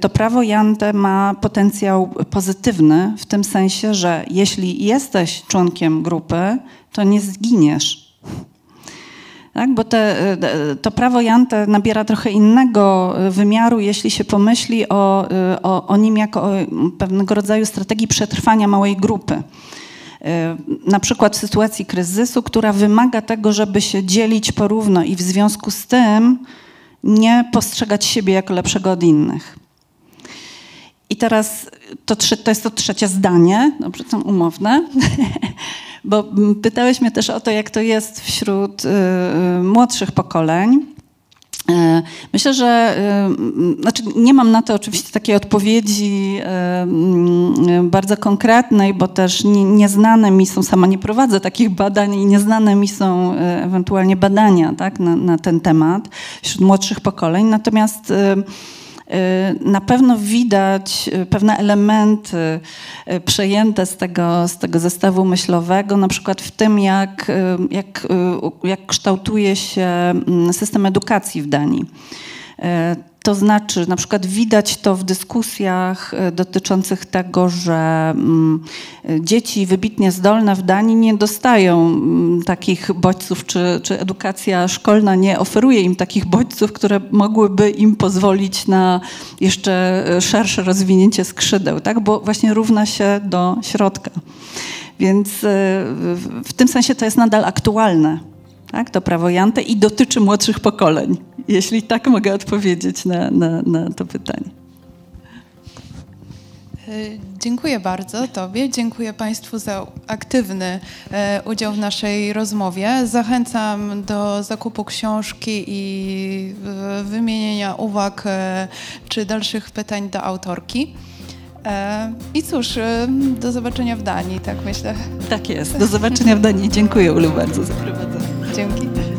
to prawo Jante ma potencjał pozytywny w tym sensie, że jeśli jesteś członkiem grupy, to nie zginiesz. Tak, bo te, to prawo Jante nabiera trochę innego wymiaru, jeśli się pomyśli o, o, o nim jako o pewnego rodzaju strategii przetrwania małej grupy. Na przykład w sytuacji kryzysu, która wymaga tego, żeby się dzielić porówno i w związku z tym nie postrzegać siebie jako lepszego od innych. I teraz to, to jest to trzecie zdanie, dobrze, to umowne, <laughs> bo pytałeś mnie też o to, jak to jest wśród y, młodszych pokoleń. E, Myślę, że m, znaczy nie mam na to oczywiście takiej odpowiedzi m, bardzo konkretnej, bo też nie, nieznane mi są, sama nie prowadzę takich badań i nieznane mi są ewentualnie badania tak, na, na ten temat wśród młodszych pokoleń. Natomiast na pewno widać e, pewne elementy e, przejęte z tego, z tego zestawu myślowego, na przykład w tym, jak, jak, jak kształtuje się mm, system edukacji w Danii. To znaczy, na przykład widać to w dyskusjach e, dotyczących tego, że mm, dzieci wybitnie zdolne w Danii nie dostają mm, takich bodźców, czy, czy edukacja szkolna nie oferuje im takich bodźców, które mogłyby im pozwolić na jeszcze e, szersze rozwinięcie skrzydeł, tak? bo właśnie równa się do środka. Więc e, w tym sensie to jest nadal aktualne tak, to prawo Jante i dotyczy młodszych pokoleń, jeśli tak mogę odpowiedzieć na, na, na to pytanie. E, Dziękuję bardzo Tobie, dziękuję Państwu za aktywny e, udział w naszej rozmowie. Zachęcam do zakupu książki i e, wymienienia uwag czy dalszych pytań do autorki. I cóż, do zobaczenia w Danii, tak myślę. Tak jest. Do zobaczenia w Danii. Dziękuję Ulu bardzo za prowadzenie. Dzięki.